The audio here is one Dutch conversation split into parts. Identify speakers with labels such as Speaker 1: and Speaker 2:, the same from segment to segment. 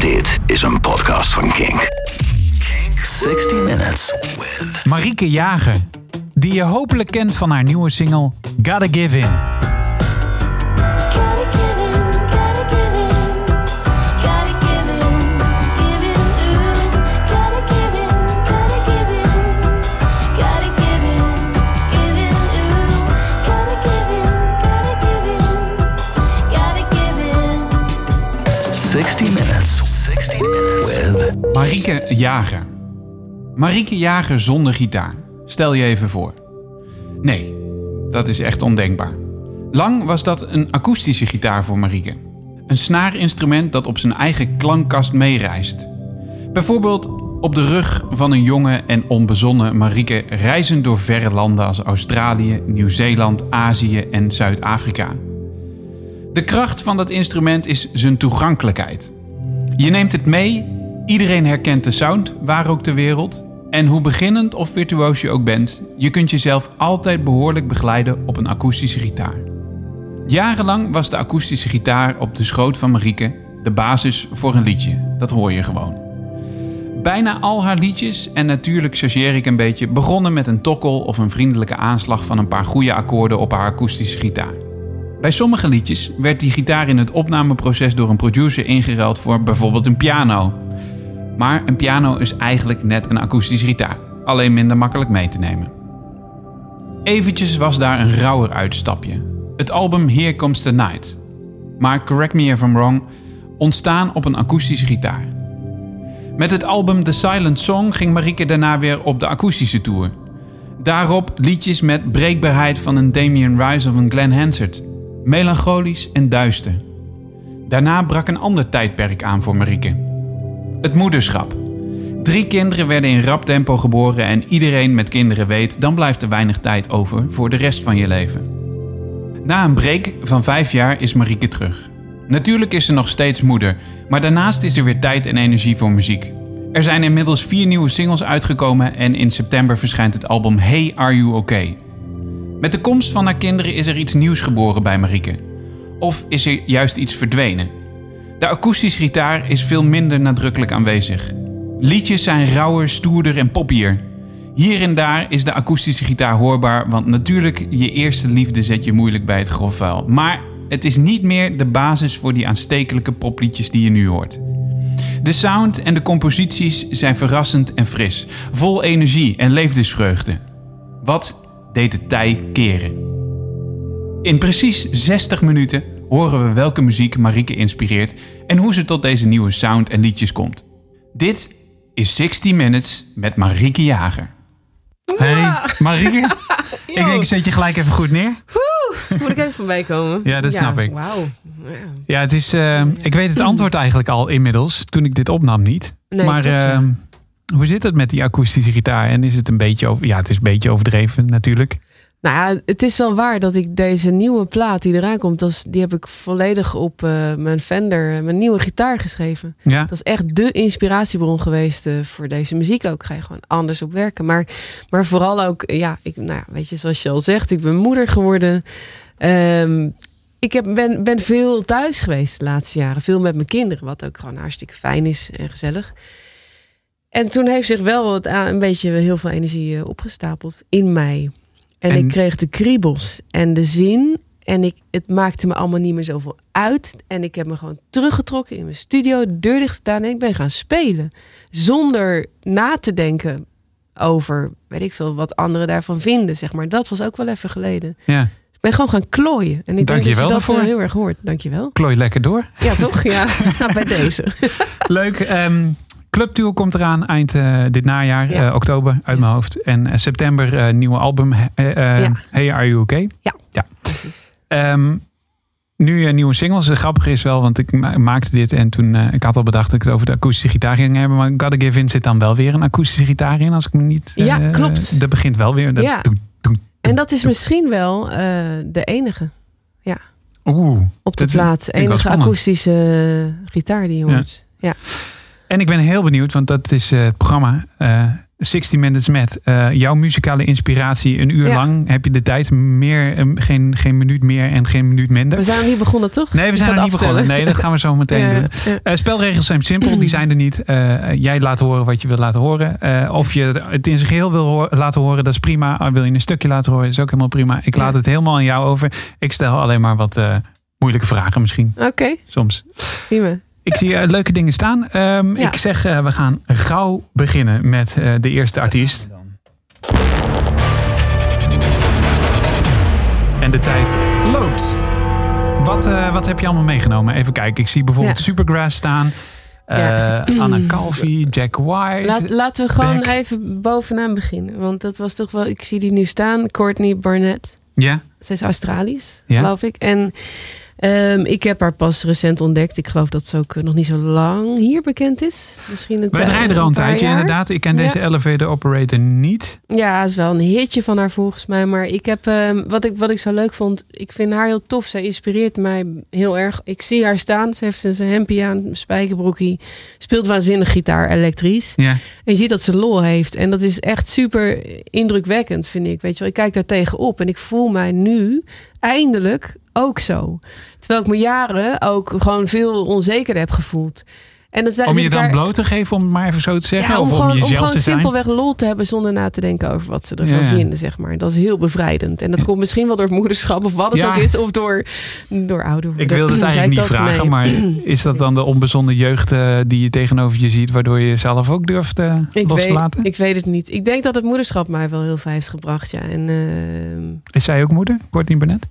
Speaker 1: Dit is een podcast van Kink. Kink. 60 Minutes with...
Speaker 2: Marieke Jager, die je hopelijk kent van haar nieuwe single Gotta Give In. Marieke Jager. Marieke Jager zonder gitaar. Stel je even voor. Nee, dat is echt ondenkbaar. Lang was dat een akoestische gitaar voor Marieke. Een snaarinstrument dat op zijn eigen klankkast meereist. Bijvoorbeeld op de rug van een jonge en onbezonnen Marieke reizend door verre landen als Australië, Nieuw-Zeeland, Azië en Zuid-Afrika. De kracht van dat instrument is zijn toegankelijkheid. Je neemt het mee, iedereen herkent de sound, waar ook ter wereld. En hoe beginnend of virtuoos je ook bent, je kunt jezelf altijd behoorlijk begeleiden op een akoestische gitaar. Jarenlang was de akoestische gitaar op de schoot van Marieke de basis voor een liedje. Dat hoor je gewoon. Bijna al haar liedjes, en natuurlijk chargeer ik een beetje, begonnen met een tokkel of een vriendelijke aanslag van een paar goede akkoorden op haar akoestische gitaar. Bij sommige liedjes werd die gitaar in het opnameproces door een producer ingeruild voor bijvoorbeeld een piano. Maar een piano is eigenlijk net een akoestische gitaar, alleen minder makkelijk mee te nemen. Eventjes was daar een rauwer uitstapje. Het album Here Comes the Night. Maar correct me if I'm wrong, ontstaan op een akoestische gitaar. Met het album The Silent Song ging Marieke daarna weer op de akoestische tour. Daarop liedjes met breekbaarheid van een Damien Rice of een Glenn Hansard. Melancholisch en duister. Daarna brak een ander tijdperk aan voor Marieke. Het moederschap. Drie kinderen werden in rap tempo geboren en iedereen met kinderen weet... dan blijft er weinig tijd over voor de rest van je leven. Na een break van vijf jaar is Marieke terug. Natuurlijk is ze nog steeds moeder, maar daarnaast is er weer tijd en energie voor muziek. Er zijn inmiddels vier nieuwe singles uitgekomen en in september verschijnt het album Hey Are You Okay? Met de komst van haar kinderen is er iets nieuws geboren bij Marieke. Of is er juist iets verdwenen? De akoestische gitaar is veel minder nadrukkelijk aanwezig. Liedjes zijn rauwer, stoerder en poppier. Hier en daar is de akoestische gitaar hoorbaar, want natuurlijk, je eerste liefde zet je moeilijk bij het grof vuil. Maar het is niet meer de basis voor die aanstekelijke popliedjes die je nu hoort. De sound en de composities zijn verrassend en fris, vol energie en levensvreugde. Wat deed de tij keren? In precies 60 minuten horen we welke muziek Marieke inspireert en hoe ze tot deze nieuwe sound en liedjes komt. Dit is 60 Minutes met Marieke Jager. Hey, Marieke. ik denk, ik zet je gelijk even goed neer.
Speaker 3: Moet ik even van bijkomen?
Speaker 2: Ja, dat snap ik.
Speaker 3: Wauw. Ja.
Speaker 2: Ja, het is. eh, ik weet het antwoord eigenlijk al inmiddels. Toen ik dit opnam niet.
Speaker 3: Nee,
Speaker 2: maar
Speaker 3: klopt, ja.
Speaker 2: eh, hoe zit het met die akoestische gitaar? En is het een beetje over. Ja, het is een beetje overdreven natuurlijk.
Speaker 3: Nou ja, het is wel waar dat ik deze nieuwe plaat die eraan komt, dat is- die heb ik volledig op eh, mijn Fender, mijn nieuwe gitaar geschreven.
Speaker 2: Ja.
Speaker 3: Dat is echt de inspiratiebron geweest eh, voor deze muziek ook. Ga je gewoon anders op werken. Maar, maar vooral ook, eh, ja, ik, nou ja, weet je, zoals je al zegt, ik ben moeder geworden. Ehm, ik heb, ben, ben veel thuis geweest de laatste jaren. Veel met mijn kinderen, wat ook gewoon hartstikke fijn is en gezellig. En toen heeft zich wel wat, een beetje heel veel energie opgestapeld in mij. En,
Speaker 2: En-
Speaker 3: ik kreeg de kriebels en de zin. En ik, het maakte me allemaal niet meer zoveel uit. En ik heb me gewoon teruggetrokken in mijn studio, de deur dicht gedaan en ik ben gaan spelen. Zonder na te denken over, weet ik veel, wat anderen daarvan vinden, zeg maar. Dat was ook wel even geleden.
Speaker 2: ja.
Speaker 3: Ik ben gewoon gaan klooien. En ik
Speaker 2: Dank
Speaker 3: denk
Speaker 2: je
Speaker 3: dat
Speaker 2: wel
Speaker 3: je dat
Speaker 2: daarvoor.
Speaker 3: eh, heel erg hoort. Dankjewel.
Speaker 2: Klooi lekker door.
Speaker 3: Ja, toch? Ja, nou, bij deze.
Speaker 2: Leuk. ehm Clubtour komt eraan eind eh, dit najaar,
Speaker 3: Ja.
Speaker 2: eh, oktober uit
Speaker 3: Yes.
Speaker 2: mijn hoofd. En eh, september nieuwe album.
Speaker 3: Ja.
Speaker 2: Hey, are you okay?
Speaker 3: Precies.
Speaker 2: Ehm, nu een nieuwe singles. Het grappige is wel, want ik ma- maakte dit en toen ik had al bedacht dat ik het over de akoestische gitaar ging hebben. Maar Gotta Give In zit dan wel weer een akoestische gitaar in, als ik me niet.
Speaker 3: Ja, klopt.
Speaker 2: Dat begint wel weer. Dat
Speaker 3: Ja. En dat is misschien wel de enige
Speaker 2: Oeh.
Speaker 3: op de
Speaker 2: Dat
Speaker 3: plaat.
Speaker 2: vind ik wel
Speaker 3: Enige akoestische gitaar die je
Speaker 2: Ja.
Speaker 3: hoort. Ja.
Speaker 2: En ik ben heel benieuwd, want dat is eh, het programma. eh, 60 Minutes met eh, jouw muzikale inspiratie. Een uur
Speaker 3: Ja.
Speaker 2: lang heb je de tijd. Meer, eh, geen, geen minuut meer en geen minuut minder.
Speaker 3: We zijn niet begonnen, toch?
Speaker 2: Nee, we zijn nog niet begonnen. Nee, dat gaan we zo meteen
Speaker 3: Ja,
Speaker 2: doen.
Speaker 3: ja.
Speaker 2: Eh, spelregels zijn simpel, die zijn er niet. Eh, jij laat horen wat je wil laten horen. Eh, of je het- in zijn geheel wil laten horen, dat is prima. Wil je een stukje laten horen, is ook helemaal prima. Ik laat het helemaal aan jou over. Ik stel alleen maar wat eh, moeilijke vragen misschien,
Speaker 3: Oké,
Speaker 2: soms.
Speaker 3: prima.
Speaker 2: Ik zie eh, leuke dingen staan. Ehm,
Speaker 3: Ja.
Speaker 2: Ik zeg, eh, we gaan gauw beginnen met eh, de eerste artiest. En de tijd loopt. Wat, wat heb je allemaal meegenomen? Even kijken. Ik zie bijvoorbeeld
Speaker 3: Ja.
Speaker 2: Supergrass staan.
Speaker 3: Ja.
Speaker 2: Anna Calvi, Jack White.
Speaker 3: Laat, laten we gewoon
Speaker 2: Beck.
Speaker 3: even bovenaan beginnen. Want dat was toch wel, ik zie die nu staan, Courtney Barnett.
Speaker 2: Ja,
Speaker 3: Ze is Australisch, geloof ik. En ehm, ik heb haar pas recent ontdekt. Ik geloof dat ze ook eh, nog niet zo lang hier bekend is. Misschien een
Speaker 2: wij draaien er al een tijdje
Speaker 3: jaar.
Speaker 2: inderdaad. Ik ken
Speaker 3: Ja.
Speaker 2: deze elevator operator niet.
Speaker 3: Ja, is wel een hitje van haar volgens mij. Maar ik heb, ehm, wat, ik, wat ik zo leuk vond, ik vind haar heel tof. Zij inspireert mij heel erg. Ik zie haar staan. Ze heeft een hempie aan, een spijkerbroekie. Speelt waanzinnig gitaar, elektrisch.
Speaker 2: Ja.
Speaker 3: En je ziet dat ze lol heeft. En dat is echt super indrukwekkend, vind ik. Weet je wel, ik kijk daar tegenop en ik voel mij nu eindelijk ook zo. Terwijl ik me jaren ook gewoon veel onzekerder heb gevoeld. En dan
Speaker 2: Om je dan bloot te geven, om het maar even zo te zeggen?
Speaker 3: ja, om
Speaker 2: of om
Speaker 3: gewoon, om
Speaker 2: jezelf
Speaker 3: gewoon
Speaker 2: te zijn?
Speaker 3: simpelweg lol te hebben zonder na te denken over wat ze ervan
Speaker 2: Ja,
Speaker 3: vinden, zeg maar. Dat is heel bevrijdend. En dat komt misschien wel door moederschap of wat het
Speaker 2: Ja.
Speaker 3: ook is, of door, door ouder worden.
Speaker 2: Ik wilde het eigenlijk niet
Speaker 3: dat?
Speaker 2: vragen, maar is dat dan de onbezonnen jeugd eh, die je tegenover je ziet, waardoor je jezelf ook durft eh,
Speaker 3: ik
Speaker 2: los te
Speaker 3: weet,
Speaker 2: laten?
Speaker 3: ik weet het niet. Ik denk dat het moederschap mij wel heel veel heeft gebracht, ja. En ehm,
Speaker 2: Is zij ook moeder, Courtney Burnett?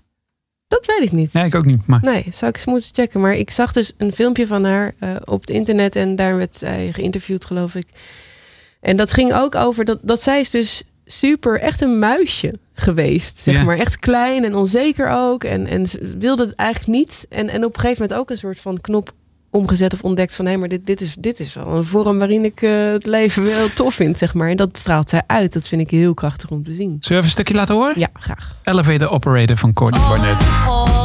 Speaker 3: Dat weet ik niet.
Speaker 2: Nee, ik ook niet. Maar
Speaker 3: Nee, zou ik eens moeten checken. Maar ik zag dus een filmpje van haar eh, op het internet en daar werd zij geïnterviewd, geloof ik. En dat ging ook over dat, dat zij is dus super, echt een muisje geweest. Zeg
Speaker 2: Ja.
Speaker 3: maar echt klein en onzeker ook. En, en ze wilde het eigenlijk niet. En, en op een gegeven moment ook een soort van knop omgezet of ontdekt van hé, maar dit, dit, is, dit is wel een vorm waarin ik eh, het leven wel tof vind, zeg maar. En dat straalt zij uit. Dat vind ik heel krachtig om te zien.
Speaker 2: zullen we even een stukje laten horen?
Speaker 3: Ja, graag.
Speaker 2: Elevator Operator van Courtney Barnett.
Speaker 4: Paul,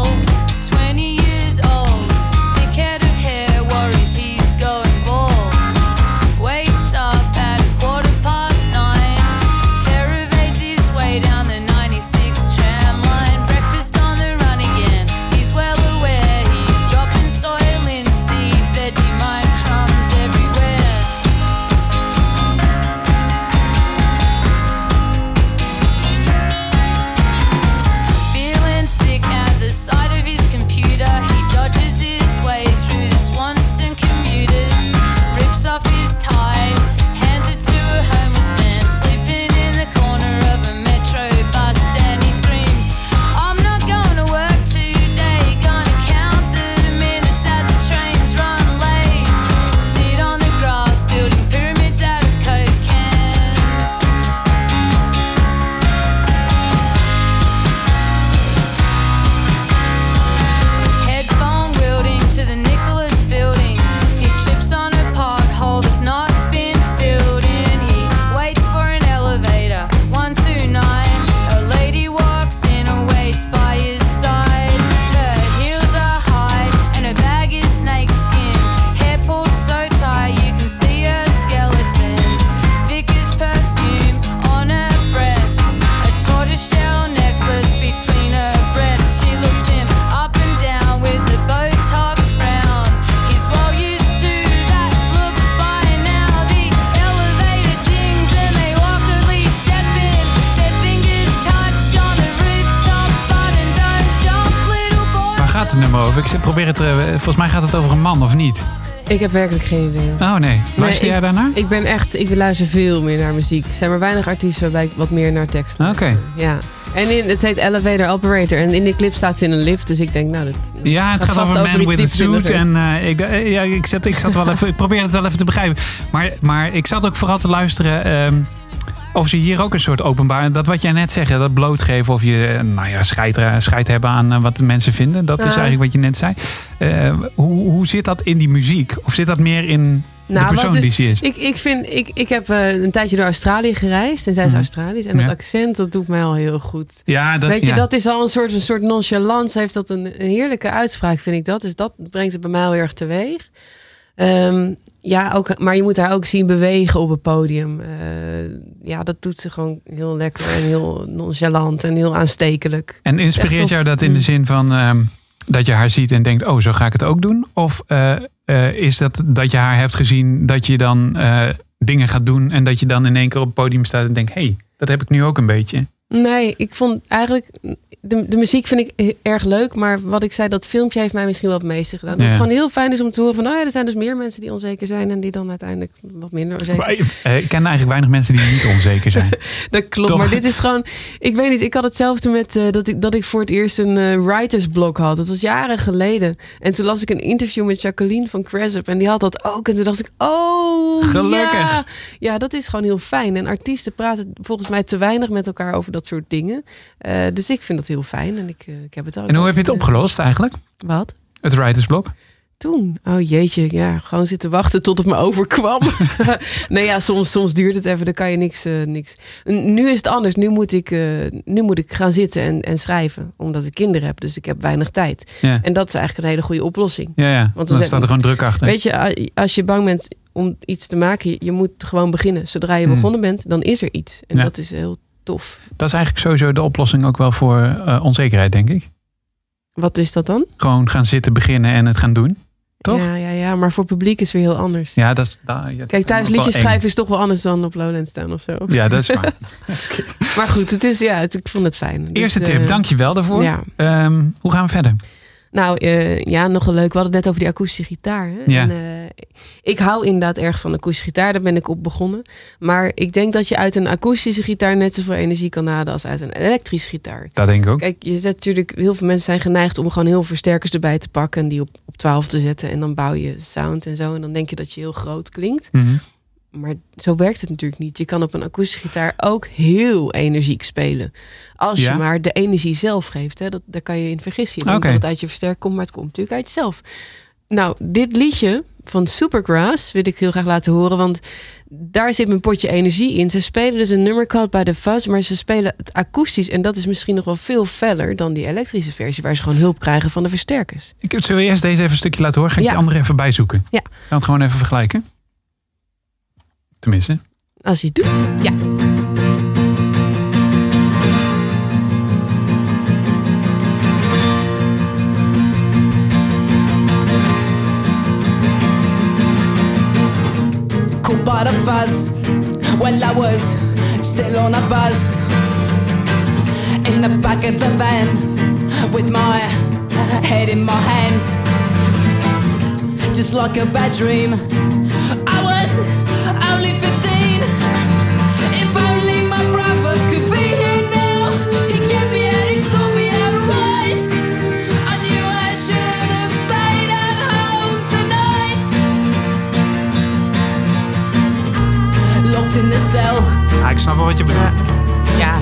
Speaker 2: Ik probeer het, eh, volgens mij gaat het over een man, of niet?
Speaker 3: Ik heb werkelijk geen idee.
Speaker 2: Oh nee. Luister jij daarnaar?
Speaker 3: Ik ben echt, ik luister veel meer naar muziek. Er zijn maar weinig artiesten waarbij ik wat meer naar tekst luister.
Speaker 2: Oké.
Speaker 3: Ja. En in, het heet Elevator Operator. En in die clip staat ze in een lift. Dus ik denk, nou, dat
Speaker 2: Ja, het gaat,
Speaker 3: vast
Speaker 2: over een man with a suit.
Speaker 3: diepzinnigs.
Speaker 2: En eh, ik, eh, ja, ik, zat, ik, zat wel even, ik probeer het wel even te begrijpen. Maar, maar ik zat ook vooral te luisteren ehm, of ze hier ook een soort openbaar... Dat wat jij net zegt, dat blootgeven of je eh, nou ja, scheid, scheid hebben aan eh, wat de mensen vinden. Dat is eigenlijk wat je net zei. Eh, hoe, hoe zit dat in die muziek? Of zit dat meer in de
Speaker 3: Nou,
Speaker 2: persoon
Speaker 3: de-
Speaker 2: die ze is?
Speaker 3: Ik, ik, vind, ik, ik heb een tijdje door Australië gereisd. En zij is
Speaker 2: Mhm.
Speaker 3: Australisch. En dat accent, dat doet mij al heel goed.
Speaker 2: ja, dat,
Speaker 3: Weet je,
Speaker 2: ja.
Speaker 3: dat is al een soort, een soort nonchalance. Heeft dat een, een heerlijke uitspraak, vind ik dat. Dus dat brengt het bij mij heel erg teweeg. Ehm, Ja, ook, maar je moet haar ook zien bewegen op het podium. Eh, ja, dat doet ze gewoon heel lekker en heel nonchalant en heel aanstekelijk.
Speaker 2: En inspireert jou dat in de zin van ehm, dat je haar ziet en denkt, oh, zo ga ik het ook doen? Of eh, eh, is dat dat je haar hebt gezien dat je dan dingen gaat doen en dat je dan in één keer op het podium staat en denkt, hé, hey, dat heb ik nu ook een beetje.
Speaker 3: Nee, ik vond eigenlijk. De, de muziek vind ik erg leuk. Maar wat ik zei, dat filmpje heeft mij misschien wel het meeste gedaan. Dat
Speaker 2: Ja.
Speaker 3: het gewoon heel fijn is om te horen van... Oh ja, er zijn dus meer mensen die onzeker zijn... en die dan uiteindelijk wat minder onzeker
Speaker 2: Maar, eh, ik ken eigenlijk weinig mensen die niet onzeker zijn.
Speaker 3: Dat klopt,
Speaker 2: Toch?
Speaker 3: maar dit is gewoon... Ik weet niet, ik had hetzelfde met eh, dat, ik, dat ik voor het eerst een eh, writersblok had. Dat was jaren geleden. En toen las ik een interview met Jacqueline van Cressup. En die had dat ook. En toen dacht ik, oh,
Speaker 2: Gelukkig.
Speaker 3: Ja. ja, dat is gewoon heel fijn. En artiesten praten volgens mij te weinig met elkaar over dat soort dingen. Dus ik vind dat heel fijn. En ik, eh, ik heb het ook.
Speaker 2: En hoe heb je het opgelost eigenlijk?
Speaker 3: Wat?
Speaker 2: Het writersblok?
Speaker 3: Toen? Oh jeetje, ja, gewoon zitten wachten tot het me overkwam. nee, ja, soms, soms duurt het even, dan kan je niks. eh, niks. Nu is het anders. Nu moet ik, eh, nu moet ik gaan zitten en, en schrijven, omdat ik kinderen heb. Dus ik heb weinig tijd.
Speaker 2: Ja,
Speaker 3: En dat is eigenlijk een hele goede oplossing.
Speaker 2: ja, ja.
Speaker 3: Want
Speaker 2: dan staat er gewoon druk achter.
Speaker 3: Weet je, als je bang bent om iets te maken, je- moet gewoon beginnen. Zodra je
Speaker 2: Hmm.
Speaker 3: begonnen bent, dan is er iets. En
Speaker 2: Ja.
Speaker 3: dat is heel tof.
Speaker 2: Dat is eigenlijk sowieso de oplossing ook wel voor eh, onzekerheid, denk ik.
Speaker 3: Wat is dat dan?
Speaker 2: Gewoon gaan zitten, beginnen en het gaan doen. Toch?
Speaker 3: Ja, ja, ja, maar voor publiek is weer heel anders.
Speaker 2: Ja, dat ja,
Speaker 3: Kijk, thuis liedjes schrijven is toch wel anders dan op Lowlands staan of zo.
Speaker 2: Ja, dat is waar.
Speaker 3: Maar goed, het is, ja, het- ik vond het fijn. Dus,
Speaker 2: Eerste
Speaker 3: eh,
Speaker 2: tip, dank je wel daarvoor.
Speaker 3: Ja.
Speaker 2: Ehm, hoe gaan we verder?
Speaker 3: Nou, eh, ja, nogal leuk. We hadden het net over die akoestische gitaar. Hè?
Speaker 2: Ja.
Speaker 3: En, eh, ik hou inderdaad erg van akoestische gitaar. Daar ben ik op begonnen. Maar ik denk dat je uit een akoestische gitaar net zoveel energie kan halen als uit een elektrische gitaar.
Speaker 2: Dat denk ik ook.
Speaker 3: Kijk, je zet natuurlijk, heel veel mensen zijn geneigd om gewoon heel veel versterkers erbij te pakken en die op, op 12 te zetten. En dan bouw je sound en zo. En dan denk je dat je heel groot klinkt.
Speaker 2: Mhm.
Speaker 3: Maar zo werkt het natuurlijk niet. Je kan op een akoestische gitaar ook heel energiek spelen. Als
Speaker 2: Ja?
Speaker 3: je maar de energie zelf geeft. Hè. Dat, daar kan je in vergissen. Je dat het uit je versterker komt, maar het komt natuurlijk uit jezelf. Nou, dit liedje van Supergrass wil ik heel graag laten horen. Want daar zit mijn potje energie in. Ze spelen dus een nummer called by the Fuzz. Maar ze spelen het akoestisch. En dat is misschien nog wel veel feller dan die elektrische versie. Waar ze gewoon hulp krijgen van de versterkers.
Speaker 2: Ik zullen we eerst deze even een stukje laten horen? Ga ik
Speaker 3: Ja.
Speaker 2: die andere even bijzoeken?
Speaker 3: Ja.
Speaker 2: Gaan we het gewoon even vergelijken? Tenminste.
Speaker 3: Als hij het doet, ja.
Speaker 5: caught by the fuzz. Well, I was still on a buzz in the back of the van with my head in my hands, just like a bad dream.
Speaker 2: Ah, ik snap wel wat je bedoelt.
Speaker 3: Ja.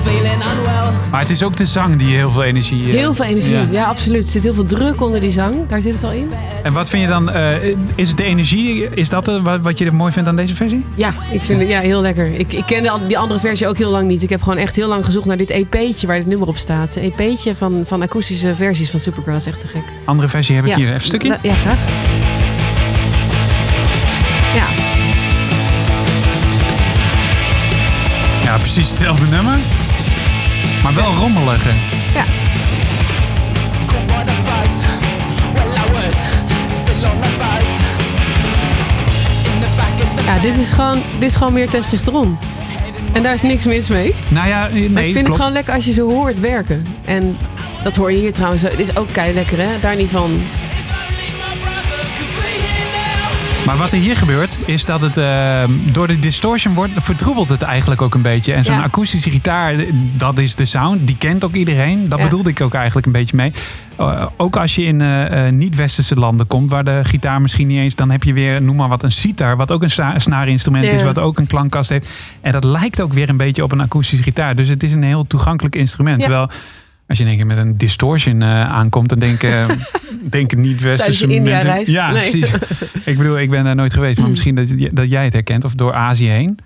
Speaker 2: Maar het is ook de zang die heel veel energie... eh,
Speaker 3: heel veel energie.
Speaker 2: Ja.
Speaker 3: Ja. absoluut. Er zit heel veel druk onder die zang. Daar zit het al in.
Speaker 2: En wat vind je dan... eh, is het de energie? Is dat eh, wat, wat je mooi vindt aan deze versie?
Speaker 3: Ja, ik vind het ja, heel lekker. Ik, ik ken die andere versie ook heel lang niet. Ik heb gewoon echt heel lang gezocht naar dit EP'tje waar dit nummer op staat. Een EP'tje van, van akoestische versies van Supergrass. Echt te gek.
Speaker 2: Andere versie heb ik
Speaker 3: ja.
Speaker 2: hier. Even een stukje.
Speaker 3: Ja, Ja, graag.
Speaker 2: Precies hetzelfde nummer. Maar wel rommeliger.
Speaker 3: ja. Ja dit, is gewoon, dit is gewoon meer testosteron. En daar is niks mis mee.
Speaker 2: Nou ja, nee,
Speaker 3: Maar ik vind
Speaker 2: klopt.
Speaker 3: het gewoon lekker als je ze hoort werken. En dat hoor je hier trouwens. Het is ook kei lekker, hè? Daar niet van.
Speaker 2: Maar wat er hier gebeurt, is dat het eh, door de distortion wordt, vertroebelt het eigenlijk ook een beetje. En zo'n
Speaker 3: Ja.
Speaker 2: akoestische gitaar, dat is de sound. Die kent ook iedereen. Dat
Speaker 3: Ja.
Speaker 2: bedoelde ik ook eigenlijk een beetje mee. Eh, ook als je in eh, niet-westerse landen komt, waar de gitaar misschien niet eens, dan heb je weer, noem maar wat, een sitar, wat ook een snaarinstrument is, wat ook een klankkast heeft. En dat lijkt ook weer een beetje op een akoestische gitaar. Dus het is een heel toegankelijk instrument.
Speaker 3: Ja.
Speaker 2: Terwijl als je in één keer met een distortion eh, aankomt, dan denken, denken niet-westerse
Speaker 3: Tijdens je
Speaker 2: mensen.
Speaker 3: India-reis?
Speaker 2: Ja,
Speaker 3: Nee.
Speaker 2: precies. Ik bedoel, ik ben daar nooit geweest, maar misschien dat, dat jij het herkent of door Azië heen.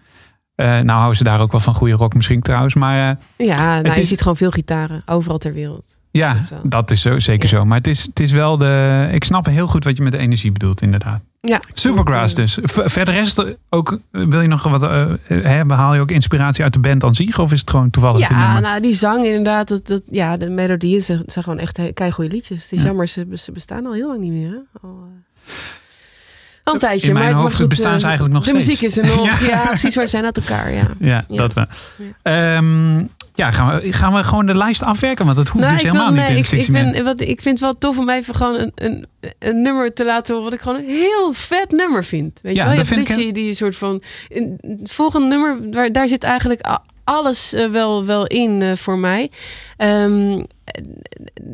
Speaker 2: Eh, nou houden ze daar ook wel van goede rock misschien trouwens. Maar eh,
Speaker 3: Ja, nou,
Speaker 2: Het
Speaker 3: je
Speaker 2: is-
Speaker 3: ziet gewoon veel gitaren. Overal ter wereld.
Speaker 2: ja, dat is zo, zeker
Speaker 3: Ja.
Speaker 2: zo. Maar het is, het is wel de... Ik snap heel goed wat je met de energie bedoelt, inderdaad.
Speaker 3: Ja.
Speaker 2: Supergrass dus. Verder rest ook, eh, wil je nog wat, eh, hè, haal je ook inspiratie uit de band aan zich? Of is het gewoon toevallig
Speaker 3: Ja, nou die zang inderdaad, dat, dat, ja, de melodieën zijn, zijn gewoon echt kei goede liedjes. Het is
Speaker 2: Ja.
Speaker 3: jammer, ze, ze bestaan al heel lang niet meer. Hè? Al, eh, al een tijdje.
Speaker 2: In mijn
Speaker 3: maar, maar
Speaker 2: hoofd
Speaker 3: goed,
Speaker 2: bestaan
Speaker 3: eh,
Speaker 2: ze eigenlijk nog
Speaker 3: de
Speaker 2: steeds.
Speaker 3: muziek is er nog.
Speaker 2: Ja.
Speaker 3: ja. precies, waar zijn uit elkaar. Ja.
Speaker 2: Ja,
Speaker 3: Ja.
Speaker 2: dat wel. Ehm, ja, gaan we, gaan we gewoon de lijst afwerken? Want dat hoeft
Speaker 3: Nou,
Speaker 2: dus helemaal
Speaker 3: wil-
Speaker 2: niet
Speaker 3: nee,
Speaker 2: in
Speaker 3: ik,
Speaker 2: 60
Speaker 3: ik, ben, wat, ik vind het wel tof om even gewoon een, een, een nummer te laten horen. wat ik gewoon een heel vet nummer vind. Weet
Speaker 2: Ja,
Speaker 3: je wel? Je
Speaker 2: vind ik
Speaker 3: die soort van. in- Het volgende nummer, waar, daar zit eigenlijk alles eh, wel, wel in eh, voor mij. Ehm,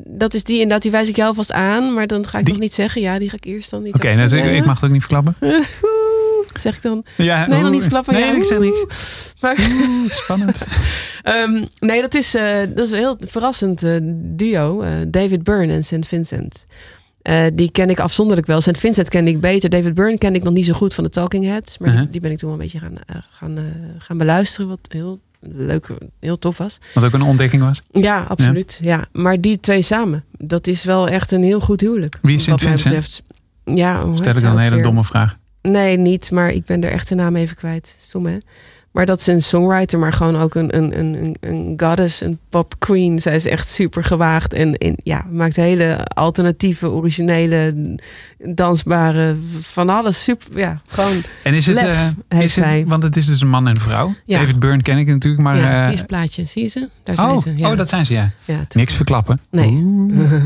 Speaker 3: dat is die inderdaad, die wijs ik jou vast aan. Maar dan ga ik
Speaker 2: Die?
Speaker 3: nog niet zeggen. Ja, die ga ik eerst dan niet
Speaker 2: Oké, nou, ik, ik mag het ook niet verklappen.
Speaker 3: Zeg ik dan.
Speaker 2: Ja,
Speaker 3: Nee,
Speaker 2: oeh.
Speaker 3: niet verklappen.
Speaker 2: Nee,
Speaker 3: ja,
Speaker 2: ik zeg niks.
Speaker 3: Maar,
Speaker 2: Oeh, spannend.
Speaker 3: Ehm, nee, dat is, eh, dat is een heel verrassend eh, duo. eh, David Byrne en St. Vincent. Die ken ik afzonderlijk wel. St. Vincent ken ik beter. David Byrne ken ik nog niet zo goed van de Talking Heads. Maar die-
Speaker 2: Uh-huh.
Speaker 3: die ben ik toen wel een beetje gaan, gaan, gaan beluisteren. Wat heel leuk, heel tof was.
Speaker 2: Wat ook een ontdekking was.
Speaker 3: Ja, absoluut. Ja. Maar die twee samen, dat is wel echt een heel goed huwelijk.
Speaker 2: Wie is
Speaker 3: mij
Speaker 2: Vincent?
Speaker 3: betreft. Ja,
Speaker 2: Stel ik dan een hele
Speaker 3: weer?
Speaker 2: domme vraag.
Speaker 3: Nee, niet, maar ik ben de echte naam even kwijt. Stom, hè? Maar dat is een songwriter, maar gewoon ook een, een, een, een- goddess, een pop queen. Zij is echt super gewaagd en, en ja, maakt hele alternatieve, originele, dansbare, van alles. Super, ja, gewoon.
Speaker 2: En is het, eh, is het want het is dus een man en vrouw.
Speaker 3: Ja.
Speaker 2: David Byrne ken ik natuurlijk, maar...
Speaker 3: ja,
Speaker 2: eh,
Speaker 3: is plaatje, zie je ze? Daar zijn
Speaker 2: oh,
Speaker 3: ze. Ja.
Speaker 2: oh, dat zijn ze, ja. Niks verklappen.
Speaker 3: Nee.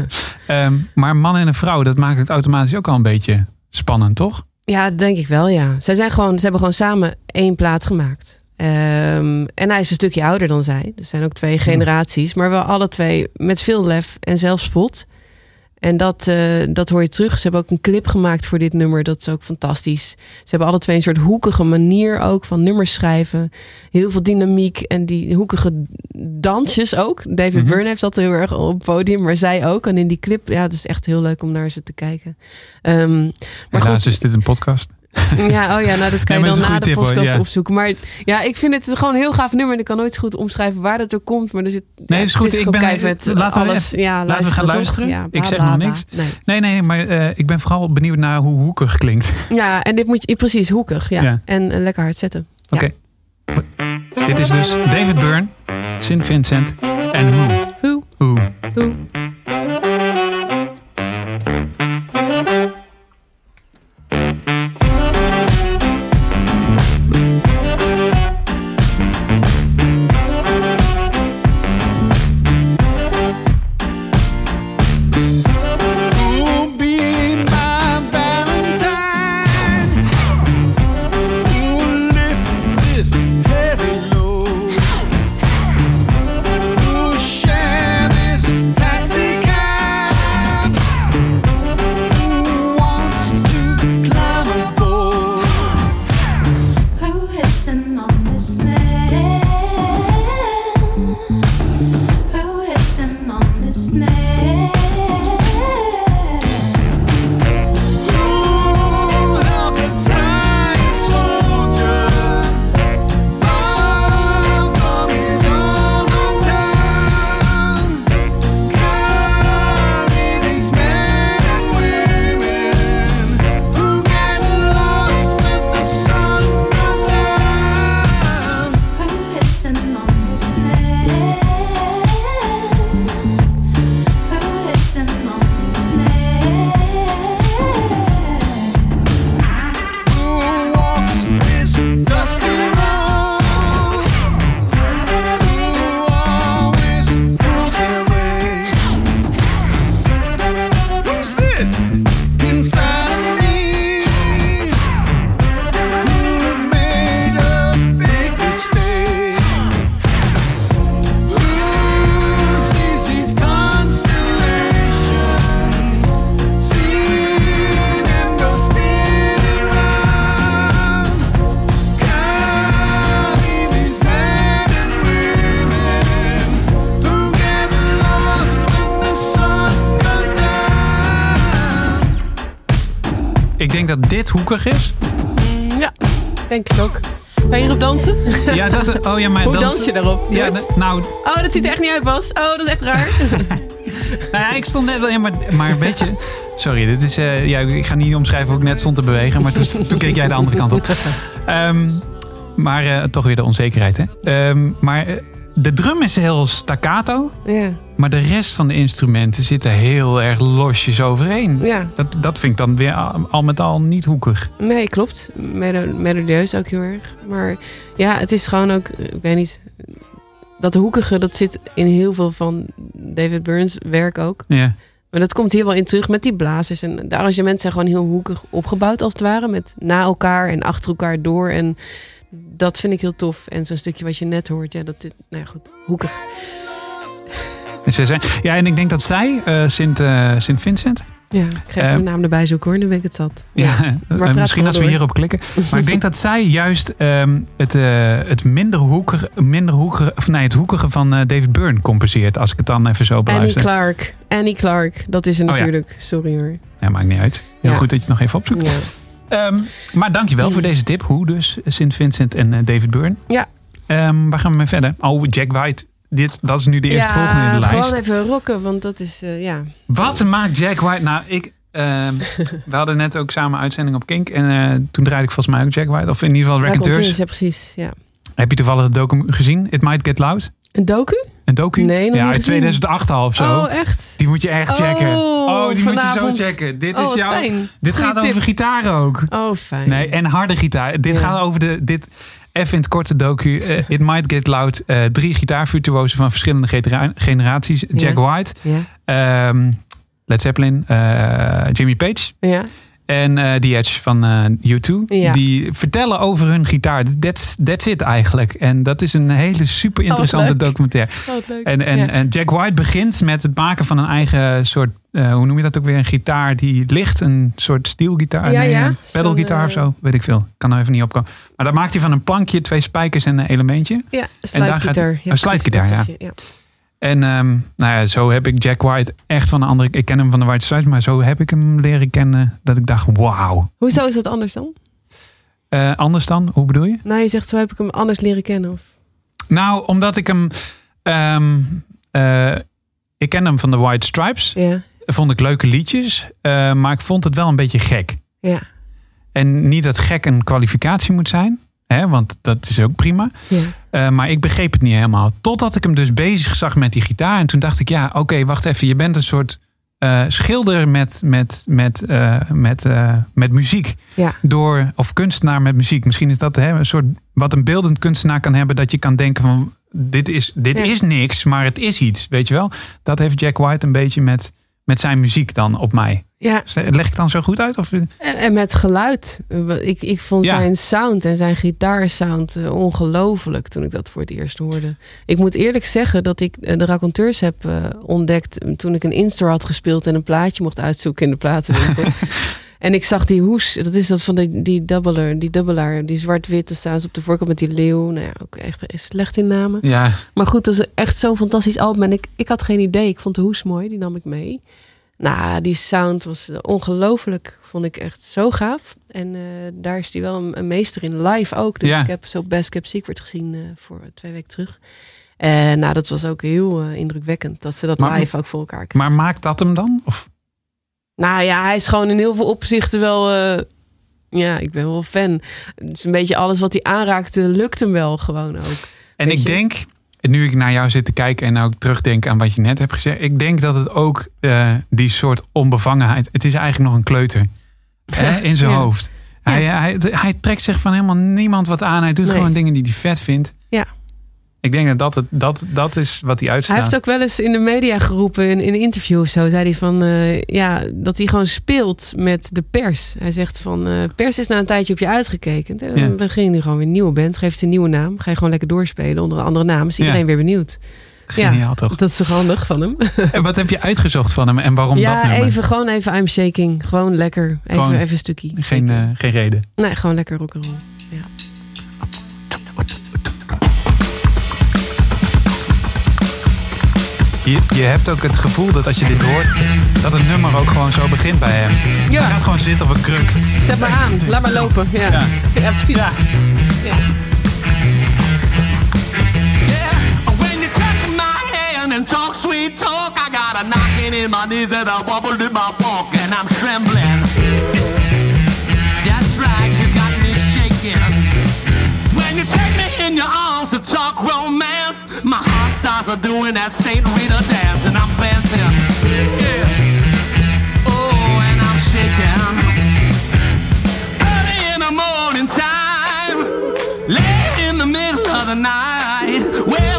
Speaker 2: Ehm, maar man en een vrouw, dat maakt het automatisch ook al een beetje spannend, toch?
Speaker 3: Ja, dat denk ik wel, ja. Zij zijn gewoon, ze hebben gewoon samen één plaat gemaakt. Ehm, en hij is een stukje ouder dan zij. Dus er zijn ook twee generaties. Maar wel alle twee met veel lef en zelfspot. En dat, eh, dat hoor je terug. Ze hebben ook een clip gemaakt voor dit nummer. Dat is ook fantastisch. Ze hebben alle twee een soort hoekige manier ook van nummers schrijven. Heel veel dynamiek en die hoekige dansjes ook. David
Speaker 2: Mhm.
Speaker 3: Byrne heeft dat heel erg op het podium, maar zij ook. En in die clip, ja, het is echt heel leuk om naar ze te kijken. Ehm, maar
Speaker 2: Helaas
Speaker 3: goed,
Speaker 2: is dit een podcast.
Speaker 3: ja, oh ja, nou dat kan
Speaker 2: Nee,
Speaker 3: je
Speaker 2: het
Speaker 3: dan na de
Speaker 2: tip,
Speaker 3: podcast opzoeken. Maar ja, ik vind het gewoon een heel gaaf nummer. En ik kan nooit goed omschrijven waar dat er komt. Maar er zit.
Speaker 2: Nee,
Speaker 3: ja,
Speaker 2: is goed.
Speaker 3: Het is
Speaker 2: Ik ben-
Speaker 3: keihard,
Speaker 2: laten we
Speaker 3: alles. ja,
Speaker 2: laten we gaan luisteren.
Speaker 3: Ja,
Speaker 2: Ik zeg nog niks.
Speaker 3: Nee.
Speaker 2: Nee, nee, maar eh, ik ben vooral benieuwd naar hoe hoekig klinkt.
Speaker 3: Ja, en dit moet je precies hoekig. Ja.
Speaker 2: Ja.
Speaker 3: En eh, lekker hard zetten. Ja.
Speaker 2: Oké. Dit is dus David Byrne, St. Vincent en Who.
Speaker 3: Hoe?
Speaker 2: Who.
Speaker 3: Hoe?
Speaker 6: Is.
Speaker 3: Ja, denk ik ook. Ga je hierop dansen?
Speaker 2: Ja, dat is, oh ja, maar
Speaker 3: Hoe
Speaker 2: dans
Speaker 3: je daarop?
Speaker 2: Ja, nou,
Speaker 3: Oh, dat ziet er echt niet uit, Bas. Oh, dat is echt raar.
Speaker 2: Nou ja, ik stond net wel... Ja, maar, maar weet je... Sorry, dit is, eh, ja, ik ga niet omschrijven hoe ik net stond te bewegen. Maar toen, toen keek jij de andere kant op. Ehm, maar eh, toch weer de onzekerheid, hè? Ehm, maar eh, de drum is heel staccato.
Speaker 3: Ja,
Speaker 2: Maar de rest van de instrumenten zitten heel erg losjes overheen.
Speaker 3: ja.
Speaker 2: Dat, dat vind ik dan weer al, met al niet hoekig.
Speaker 3: Nee, klopt. Melo- Melodieus ook heel erg. Maar ja, het is gewoon ook, ik weet niet, dat hoekige, dat zit in heel veel van David Burns werk ook.
Speaker 2: Ja.
Speaker 3: Maar dat komt hier wel in terug met die blazers. En de arrangementen zijn gewoon heel hoekig opgebouwd als het ware. Met na elkaar en achter elkaar door. En dat vind ik heel tof. En zo'n stukje wat je net hoort, ja, dat, nou ja, goed, hoekig.
Speaker 2: Ze zijn, ja, en ik denk dat zij, eh, Sint, eh, Sint Vincent,
Speaker 3: Ja, ik ga
Speaker 2: Ehm,
Speaker 3: mijn naam erbij zoeken hoor, dan ben ik het zat.
Speaker 2: Ja,
Speaker 3: Maar
Speaker 2: eh,
Speaker 3: praat
Speaker 2: misschien als we
Speaker 3: door.
Speaker 2: hierop klikken. Maar ik denk dat zij juist ehm, het, eh, het minder hoekige, minder hoekige, of nee, het hoekige van eh, David Byrne compenseert. Als ik het dan even zo
Speaker 3: Annie
Speaker 2: beluister.
Speaker 3: Clark. Annie Clark, dat is er
Speaker 2: Oh ja.
Speaker 3: natuurlijk. Sorry hoor.
Speaker 2: Ja, maakt niet uit. Heel
Speaker 3: Ja.
Speaker 2: goed dat je het nog even opzoekt.
Speaker 3: Ja.
Speaker 2: Ehm, maar dankjewel voor deze tip. Hoe dus Sint Vincent en eh, David Byrne.
Speaker 3: Ja.
Speaker 2: Ehm, waar gaan we mee verder? Oh, Jack White. Dit, dat is nu de eerste volgende in de lijst.
Speaker 3: gewoon even rocken, want dat is, eh, ja.
Speaker 2: Wat maakt Jack White? Nou, ik. ehm, we hadden net ook samen uitzending op Kink. En eh, toen draaide ik volgens mij ook Jack White. Of in ieder geval Raconteurs.
Speaker 3: Ja, precies. Ja.
Speaker 2: Heb je toevallig het docu gezien? It Might Get Loud?
Speaker 3: Een docu?
Speaker 2: Een docu?
Speaker 3: Nee, nog
Speaker 2: Ja, uit
Speaker 3: gezien.
Speaker 2: 2008 al of zo.
Speaker 3: Oh, echt?
Speaker 2: Die moet je echt
Speaker 3: Oh,
Speaker 2: checken. Oh, die moet
Speaker 3: vanavond.
Speaker 2: je zo checken. Dit
Speaker 3: Oh,
Speaker 2: is jouw.
Speaker 3: fijn.
Speaker 2: Dit
Speaker 3: Goeie
Speaker 2: gaat
Speaker 3: tip.
Speaker 2: over gitaar ook.
Speaker 3: Oh, fijn.
Speaker 2: Nee, en harde gitaar. Dit
Speaker 3: Ja.
Speaker 2: gaat over de. Dit, even in het korte docu. eh, It Might Get Loud. eh, drie gitaarvirtuosen van verschillende genera- generaties. Jack White, ehm, Led Zeppelin, eh, Jimmy Page.
Speaker 3: Ja.
Speaker 2: En eh The Edge van eh U2.
Speaker 3: Ja.
Speaker 2: Die vertellen over hun gitaar. That's, that's it eigenlijk. En dat is een hele super interessante
Speaker 3: leuk.
Speaker 2: documentaire.
Speaker 3: Oh.
Speaker 2: En, en,
Speaker 3: Ja.
Speaker 2: en Jack White begint met het maken van een eigen soort, eh, hoe noem je dat ook weer? Een gitaar die ligt, een soort steelgitaar,
Speaker 3: Ja,
Speaker 2: nee,
Speaker 3: ja.
Speaker 2: een pedalgitaar of zo, weet ik veel. Kan er even niet opkomen. Maar dat maakt hij van een plankje, twee spijkers en een elementje.
Speaker 3: Ja,
Speaker 2: En daar gaat-
Speaker 3: slidegitaar.
Speaker 2: een slidegitaar, ja. En ehm, nou ja, zo heb ik Jack White echt van een andere. Ik ken hem van de White Stripes, maar zo heb ik hem leren kennen dat ik dacht, wauw.
Speaker 3: Hoezo is dat anders dan?
Speaker 2: Eh, anders dan? Hoe bedoel je?
Speaker 3: Nou, je zegt zo heb ik hem anders leren kennen. Of...
Speaker 2: Nou, omdat ik hem. ehm, eh, ik ken hem van de White Stripes.
Speaker 3: Ja,
Speaker 2: Vond ik leuke liedjes, eh, maar ik vond het wel een beetje gek.
Speaker 3: ja,
Speaker 2: En niet dat gek een kwalificatie moet zijn, hè, want dat is ook prima.
Speaker 3: ja.
Speaker 2: Eh, maar ik begreep het niet helemaal. Totdat ik hem dus bezig zag met die gitaar. En toen dacht ik, ja, oké, wacht even. Je bent een soort eh, schilder met, met, met, eh, met, met muziek.
Speaker 3: Ja.
Speaker 2: Door, of kunstenaar met muziek. Misschien is dat hè, een soort wat een beeldend kunstenaar kan hebben. Dat je kan denken van, dit is, dit
Speaker 3: Ja.
Speaker 2: is niks, maar het is iets. Weet je wel? Dat heeft Jack White een beetje met, met zijn muziek dan op mij.
Speaker 3: ja.
Speaker 2: Leg ik dan zo goed uit? Of,
Speaker 3: En, en met geluid. Ik, ik vond
Speaker 2: Ja.
Speaker 3: zijn sound en zijn gitaarsound eh, ongelooflijk toen ik dat voor het eerst hoorde. Ik moet eerlijk zeggen dat ik eh, de raconteurs heb eh, ontdekt toen ik een Instore had gespeeld en een plaatje mocht uitzoeken in de platenwinkel. en ik zag die hoes, dat is dat van die, die dubbelaar, die dubbelaar, die zwart-witte staan ze op de voorkant met die leeuw. Nou ja, ook echt slecht in namen.
Speaker 2: ja,
Speaker 3: Maar goed, dat is echt zo'n fantastisch album. En ik, ik had geen idee. Ik vond de hoes mooi, die nam ik mee. Nou, die sound was ongelooflijk. Vond ik echt zo gaaf. En eh, daar is hij wel een, een meester in. Live ook. Dus
Speaker 2: Ja.
Speaker 3: ik heb zo Best Kept Secret gezien eh, voor twee weken terug. En nou, dat was ook heel eh, indrukwekkend. Dat ze dat
Speaker 2: Maar-
Speaker 3: live ook voor elkaar kregen.
Speaker 2: maar maakt dat hem dan? Of,
Speaker 3: Nou ja, hij is gewoon in heel veel opzichten wel... eh, ja, ik ben wel fan. Dus een beetje alles wat hij aanraakte, lukt hem wel gewoon ook.
Speaker 2: En ik
Speaker 3: je?
Speaker 2: denk, nu ik naar jou zit te kijken en ook terugdenk aan wat je net hebt gezegd. Ik denk dat het ook eh, die soort onbevangenheid. Het is eigenlijk nog een kleuter hè, in zijn
Speaker 3: Ja.
Speaker 2: hoofd. Hij, hij, hij trekt zich van helemaal niemand wat aan. Hij doet
Speaker 3: Nee.
Speaker 2: gewoon dingen die hij vet vindt.
Speaker 3: Ja.
Speaker 2: Ik denk dat dat, het, dat, dat is wat hij
Speaker 3: Hij
Speaker 2: uitstraalt.
Speaker 3: heeft ook wel eens in de media geroepen, in, in een interview of zo, zei hij van, eh, ja, dat hij gewoon speelt met de pers. Hij zegt van, eh, pers is na een tijdje op je uitgekeken. En
Speaker 2: Ja.
Speaker 3: dan begin je gewoon weer een nieuwe band, geeft een nieuwe naam, ga je gewoon lekker doorspelen onder een andere naam, is iedereen
Speaker 2: Ja.
Speaker 3: weer benieuwd.
Speaker 2: Geniaal toch?
Speaker 3: Dat is toch handig van hem?
Speaker 2: En wat heb je uitgezocht van hem en waarom dat
Speaker 3: ja,
Speaker 2: nummer?
Speaker 3: even, gewoon even I'm Shaking. Gewoon lekker. Even,
Speaker 2: Gewoon
Speaker 3: even een stukje.
Speaker 2: Geen, eh, geen reden.
Speaker 3: Nee, gewoon lekker rock'n'roll.
Speaker 2: Je, je hebt ook het gevoel dat als je dit hoort, dat het nummer ook gewoon zo begint bij hem.
Speaker 3: Ja.
Speaker 2: Hij gaat gewoon zitten op een kruk.
Speaker 3: Zet maar aan, laat maar lopen. Ja,
Speaker 2: Ja.
Speaker 3: ja. precies. Ja.
Speaker 7: Yeah, when you touch my hand and talk sweet talk, I got got a knocking in my knees and a wobble in my walk, and I'm trembling. Romance, my heart starts a doing that Saint Rita dance, and I'm dancing. Yeah. Oh, and I'm shaking. Early in the morning time, late in the middle of the night, whenever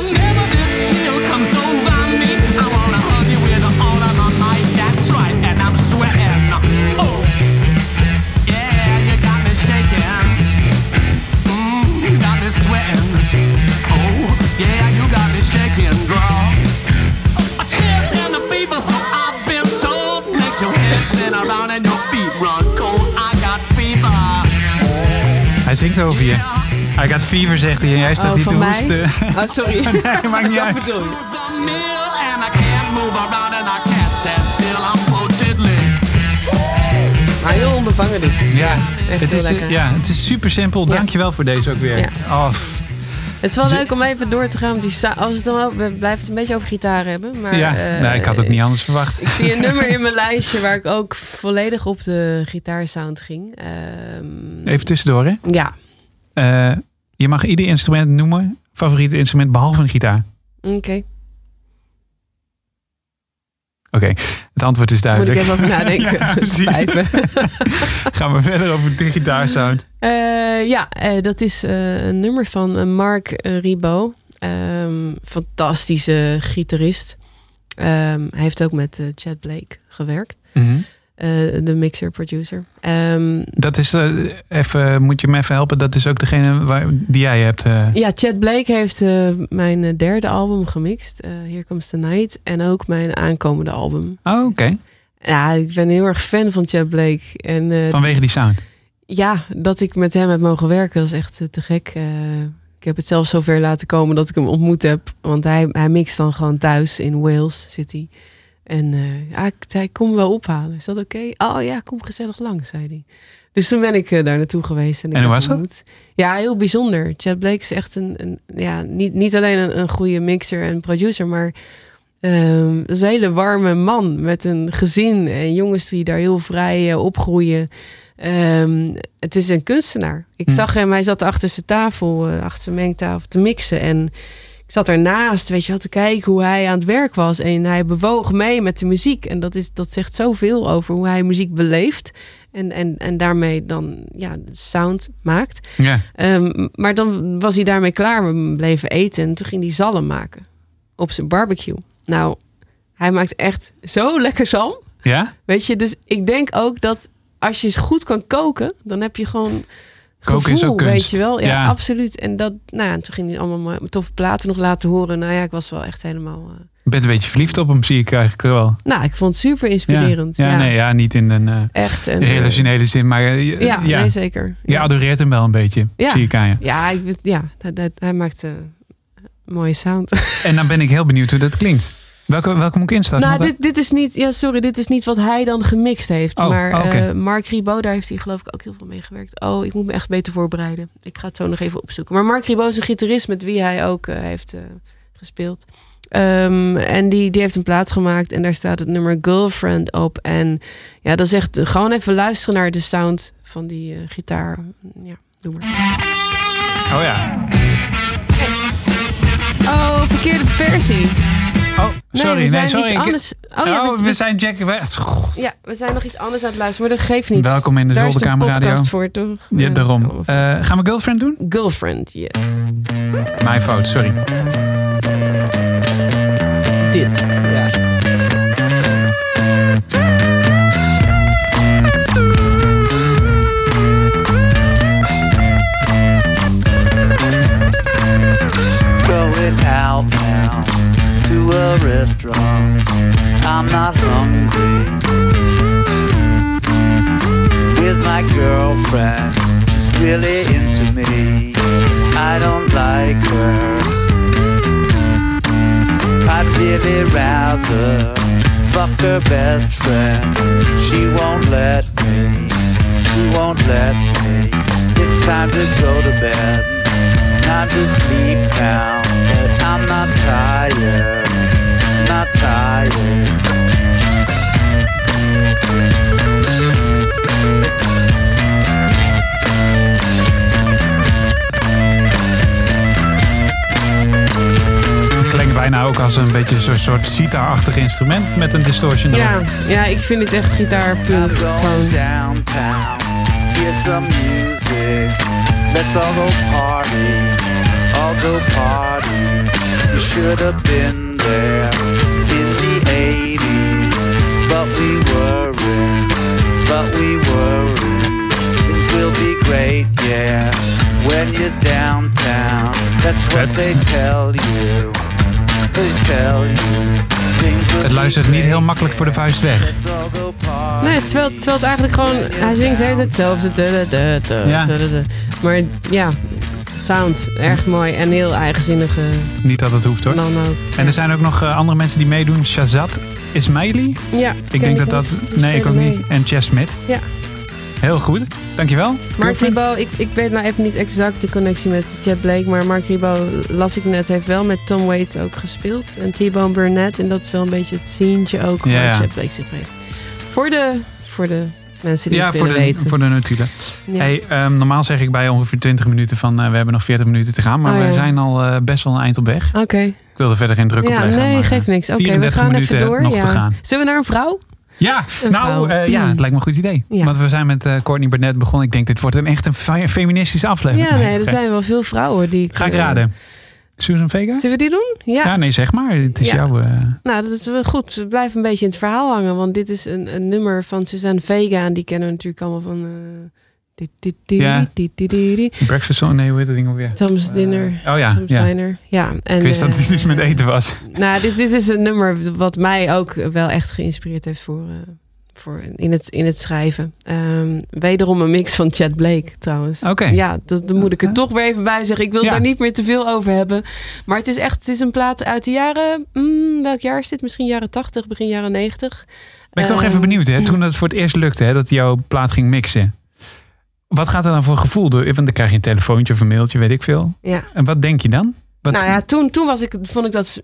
Speaker 2: Hij zingt over je. I got fever, zegt hij. En jij staat
Speaker 3: Oh,
Speaker 2: hier te
Speaker 3: mij?
Speaker 2: hoesten.
Speaker 3: Oh, sorry.
Speaker 2: Nee, maakt niet uit.
Speaker 3: Maar heel onbevangen dit.
Speaker 2: Ja,
Speaker 3: Echt
Speaker 2: het
Speaker 3: heel
Speaker 2: is,
Speaker 3: lekker.
Speaker 2: ja, het is super simpel. Dankjewel voor deze ook weer.
Speaker 3: Ja.
Speaker 2: Oh.
Speaker 3: Het is wel leuk om even door te gaan. op Die sa- als het dan we blijven het een beetje over gitaar hebben. Maar,
Speaker 2: ja, nee, ik had het niet anders verwacht.
Speaker 3: Ik zie een nummer in mijn lijstje waar ik ook volledig op de gitaarsound ging. Ehm,
Speaker 2: Even tussendoor, hè.
Speaker 3: Ja,
Speaker 2: Eh, je mag ieder instrument noemen. Favoriete instrument, behalve een gitaar.
Speaker 3: oké.
Speaker 2: Oké, het antwoord is
Speaker 3: Moet ik
Speaker 2: duidelijk.
Speaker 3: even over nadenken.
Speaker 2: Ja. Gaan we verder over de gitaarsound.
Speaker 3: Eh, ja, eh, dat is eh, een nummer van Mark Ribot. Ehm, fantastische gitarist. Ehm, hij heeft ook met Chad Blake gewerkt.
Speaker 2: Mhm.
Speaker 3: Eh, de mixer-producer. Ehm,
Speaker 2: Dat is, eh, even, moet je me even helpen, dat is ook degene waar, die jij hebt. eh.
Speaker 3: ja, Chad Blake heeft mijn derde album gemixt. Here Comes the Night. En ook mijn aankomende album.
Speaker 2: Oh, oké.
Speaker 3: Ja, ik ben heel erg fan van Chad Blake. En
Speaker 2: Vanwege die sound.
Speaker 3: ja, dat ik met hem heb mogen werken, is echt te gek. Ik heb het zelfs zover laten komen dat ik hem ontmoet heb. Want hij, hij mixt dan gewoon thuis in Wales City. En eh, ja, ik zei, kom wel ophalen. Is dat oké? Oh ja, kom gezellig langs, zei hij. Dus toen ben ik eh, daar naartoe geweest. En,
Speaker 2: En hoe was dat?
Speaker 3: ontmoet. Ja, heel bijzonder. Chad Blake is echt een, een ja, niet, niet alleen een, een goede mixer en producer, maar is een hele warme man met een gezin en jongens die daar heel vrij eh, opgroeien. Ehm, het is een kunstenaar. Ik
Speaker 2: Hm.
Speaker 3: zag hem, hij zat achter zijn tafel, achter zijn mengtafel te mixen. En ik zat ernaast, weet je wel, te kijken hoe hij aan het werk was. En hij bewoog mee met de muziek. En dat, is, dat zegt zoveel over hoe hij muziek beleeft. En, en, en daarmee dan ja, sound maakt.
Speaker 2: Ja.
Speaker 3: Ehm, maar dan was hij daarmee klaar. We bleven eten en toen ging hij zalm maken. Op zijn barbecue. Nou, hij maakt echt zo lekker zalm.
Speaker 2: Ja?
Speaker 3: Weet je, dus ik denk ook dat als je goed kan koken, dan heb je gewoon
Speaker 2: Koken
Speaker 3: gevoel,
Speaker 2: is ook kunst.
Speaker 3: weet je wel. Ja,
Speaker 2: Ja.
Speaker 3: absoluut. En dat, nou ja, toen ging hij allemaal toffe platen nog laten horen. Nou ja, ik was wel echt helemaal... eh,
Speaker 2: Je bent een beetje verliefd op hem, zie ik eigenlijk wel.
Speaker 3: nou, ik vond het super inspirerend.
Speaker 2: Ja,
Speaker 3: Ja,
Speaker 2: nee, ja, niet in een eh,
Speaker 3: echt. En, eh,
Speaker 2: relationele zin, maar
Speaker 3: ja,
Speaker 2: ja,
Speaker 3: nee, zeker.
Speaker 2: je adoreert hem wel een beetje,
Speaker 3: Ja.
Speaker 2: zie ik aan je.
Speaker 3: Ja, ik, ja hij, hij, hij maakt eh, mooie sound.
Speaker 2: En dan ben ik heel benieuwd hoe dat klinkt. Welke, welke moet ik instarten?
Speaker 3: nou, dit, dit is niet, ja, sorry, dit is niet wat hij dan gemixt heeft.
Speaker 2: Oh,
Speaker 3: maar
Speaker 2: oké.
Speaker 3: eh, Mark Ribot, daar heeft hij geloof ik ook heel veel mee gewerkt. Oh, ik moet me echt beter voorbereiden. Ik ga het zo nog even opzoeken. Maar Mark Ribot is een gitarist met wie hij ook eh, heeft eh, gespeeld. Ehm, en die, die heeft een plaat gemaakt en daar staat het nummer Girlfriend op. En ja, dat is echt gewoon even luisteren naar de sound van die gitaar. Ja, doe maar.
Speaker 2: oh ja.
Speaker 3: Oh, verkeerde versie.
Speaker 2: Oh, sorry.
Speaker 3: nee, we zijn
Speaker 2: nee, sorry.
Speaker 3: iets anders. Oh, ja,
Speaker 2: oh,
Speaker 3: we,
Speaker 2: we zijn Jack. we- Goh.
Speaker 3: Ja, we zijn nog iets anders aan het luisteren, maar dat geeft niet.
Speaker 2: Welkom in de
Speaker 3: Daar is de
Speaker 2: Zolderkamer Radio.
Speaker 3: podcast voor, toch?
Speaker 2: Ja, daarom. Eh, gaan we Girlfriend doen?
Speaker 3: Girlfriend, yes.
Speaker 2: Mijn fout, sorry.
Speaker 3: Dit, ja.
Speaker 8: A restaurant. I'm not hungry. With my girlfriend, she's really into me. I don't like her. I'd really rather fuck her best friend. She won't let me. She won't let me. It's time to go to bed not to sleep now, but I'm not tired, not tired.
Speaker 2: Het klinkt bijna ook als een beetje zo'n soort sitar-achtig instrument met een distortion erop.
Speaker 3: Ja, ja, ik vind het echt gitaarpunk. Gewoon.
Speaker 8: downtown. Hear some music. Let's all go party. All go party. You should have been But we weren't. But we weren't. Things will be great, yeah. When you're downtown. That's what they tell you. They tell you.
Speaker 2: Het luistert niet heel makkelijk voor de vuist weg.
Speaker 3: Nee, terwijl, terwijl het eigenlijk gewoon... Hij zingt de hele tijd hetzelfde.
Speaker 2: Ja.
Speaker 3: Maar ja, sound erg mooi en heel eigenzinnige
Speaker 2: Niet dat het hoeft hoor.
Speaker 3: ook.
Speaker 2: En er zijn ook nog eh, andere mensen die meedoen. Shazat Ismaili.
Speaker 3: Ja,
Speaker 2: Ik denk dat dat... Nee, ik ook niet. En Chess Smith.
Speaker 3: Ja.
Speaker 2: Heel goed. Dankjewel.
Speaker 3: Mark Ribot, ik, ik weet nou even niet exact de connectie met Jet Blake, maar Mark Ribot, las ik net, heeft wel met Tom Waits ook gespeeld. En T-Bone Burnett, en dat is wel een beetje het zientje ook
Speaker 2: Ja,
Speaker 3: waar
Speaker 2: ja.
Speaker 3: Jet Blake zich heeft. Voor de, voor de mensen die
Speaker 2: Ja,
Speaker 3: het
Speaker 2: voor
Speaker 3: willen
Speaker 2: de,
Speaker 3: weten.
Speaker 2: voor de notulen.
Speaker 3: Ja.
Speaker 2: Hey, ehm, normaal zeg ik bij ongeveer 20 minuten van eh, we hebben nog 40 minuten te gaan. Maar
Speaker 3: Oh,
Speaker 2: we zijn al eh, best wel een eind op weg.
Speaker 3: Oké,
Speaker 2: Ik wilde verder geen druk op
Speaker 3: ja,
Speaker 2: leggen.
Speaker 3: nee,
Speaker 2: maar, eh,
Speaker 3: geeft niks. Oké, we
Speaker 2: 34
Speaker 3: gaan even door.
Speaker 2: nog
Speaker 3: ja.
Speaker 2: te gaan.
Speaker 3: Zullen we naar een vrouw?
Speaker 2: Ja,
Speaker 3: Een
Speaker 2: nou eh, ja,
Speaker 3: Mm.
Speaker 2: het lijkt me een goed idee.
Speaker 3: Ja.
Speaker 2: Want we zijn met eh Courtney Burnett begonnen. Ik denk dit wordt een echt een fe- feministische aflevering.
Speaker 3: Ja, nee, er zijn wel veel vrouwen die...
Speaker 2: Ga ik
Speaker 3: eh,
Speaker 2: raden. Susan Vega?
Speaker 3: Zullen we die doen? Ja.
Speaker 2: Ja, nee, zeg maar. Het is
Speaker 3: Ja.
Speaker 2: jouw... eh,
Speaker 3: Nou, dat is wel goed. We blijven een beetje in het verhaal hangen. Want dit is een, een nummer van Suzanne Vega. En die kennen we natuurlijk allemaal van... eh,
Speaker 2: Ja. breakfast song? Nee, hoe heet dat ding alweer?
Speaker 3: Tom's Dinner.
Speaker 2: Oh ja,
Speaker 3: Tom's
Speaker 2: ja.
Speaker 3: Diner. Ja. En,
Speaker 2: Ik wist dat het
Speaker 3: eh,
Speaker 2: iets met eten was.
Speaker 3: Nou, dit, dit is een nummer wat mij ook wel echt geïnspireerd heeft voor, eh, voor in, het, in het schrijven. Ehm, wederom een mix van Chad Blake trouwens.
Speaker 2: Oké.
Speaker 3: Ja, dat, dan moet ik er toch weer even bij zeggen. Ik wil
Speaker 2: Ja.
Speaker 3: daar niet meer te veel over hebben. Maar het is echt, het is een plaat uit de jaren, mm, welk jaar is dit? Misschien jaren 80, begin jaren 90.
Speaker 2: Ben ik toch
Speaker 3: Ehm,
Speaker 2: even benieuwd, hè? Toen het voor het eerst lukte, hè, dat jouw plaat ging mixen. Wat gaat er dan voor gevoel door? Want dan krijg je een telefoontje of een mailtje, weet ik veel.
Speaker 3: Ja.
Speaker 2: En wat denk je dan? Wat,
Speaker 3: Nou ja, toen, toen was ik, vond ik dat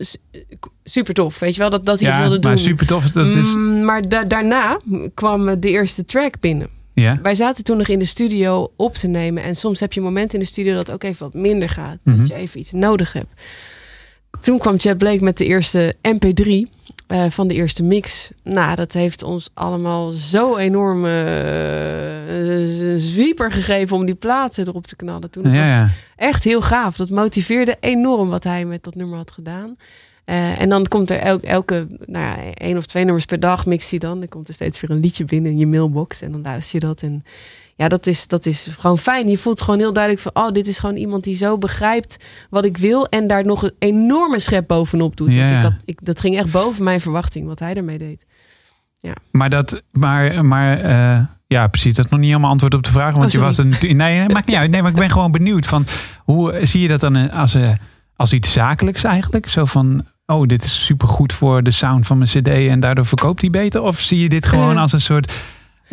Speaker 3: super tof. Weet je wel, dat, dat hij
Speaker 2: ja,
Speaker 3: wilde doen.
Speaker 2: maar super tof. Dat is,
Speaker 3: Mm, maar da- daarna kwam de eerste track binnen.
Speaker 2: ja.
Speaker 3: Wij zaten toen nog in de studio op te nemen. En soms heb je momenten in de studio dat ook even wat minder gaat.
Speaker 2: Mhm.
Speaker 3: Dat je even iets nodig hebt. Toen kwam Chad Blake met de eerste MP3 eh, van de eerste mix. Nou, dat heeft ons allemaal zo enorm eh, zwieper gegeven om die platen erop te knallen. Toen het
Speaker 2: ja,
Speaker 3: was
Speaker 2: ja.
Speaker 3: echt heel gaaf. Dat motiveerde enorm wat hij met dat nummer had gedaan. Eh, en dan komt er elk, elke, nou ja, één of twee nummers per dag mixt hij dan. Dan komt er steeds weer een liedje binnen in je mailbox. En dan luister je dat. En ja, dat is, dat is gewoon fijn. Je voelt gewoon heel duidelijk van, oh, dit is gewoon iemand die zo begrijpt wat ik wil. En daar nog een enorme schep bovenop doet.
Speaker 2: Ja,
Speaker 3: Want
Speaker 2: ja.
Speaker 3: ik had, ik, dat ging echt boven mijn verwachting, wat hij ermee deed.
Speaker 2: Maar dat, maar, maar eh, ja, precies. Dat is nog niet helemaal antwoord op de vraag. Want
Speaker 3: Oh,
Speaker 2: je was natuurlijk. Nee, maakt niet uit. Nee, maar ik ben gewoon benieuwd van hoe zie je dat dan eh, als, eh, als iets zakelijks eigenlijk? Zo van. Oh, dit is supergoed voor de sound van mijn CD en daardoor verkoopt hij beter? Of zie je dit gewoon als een soort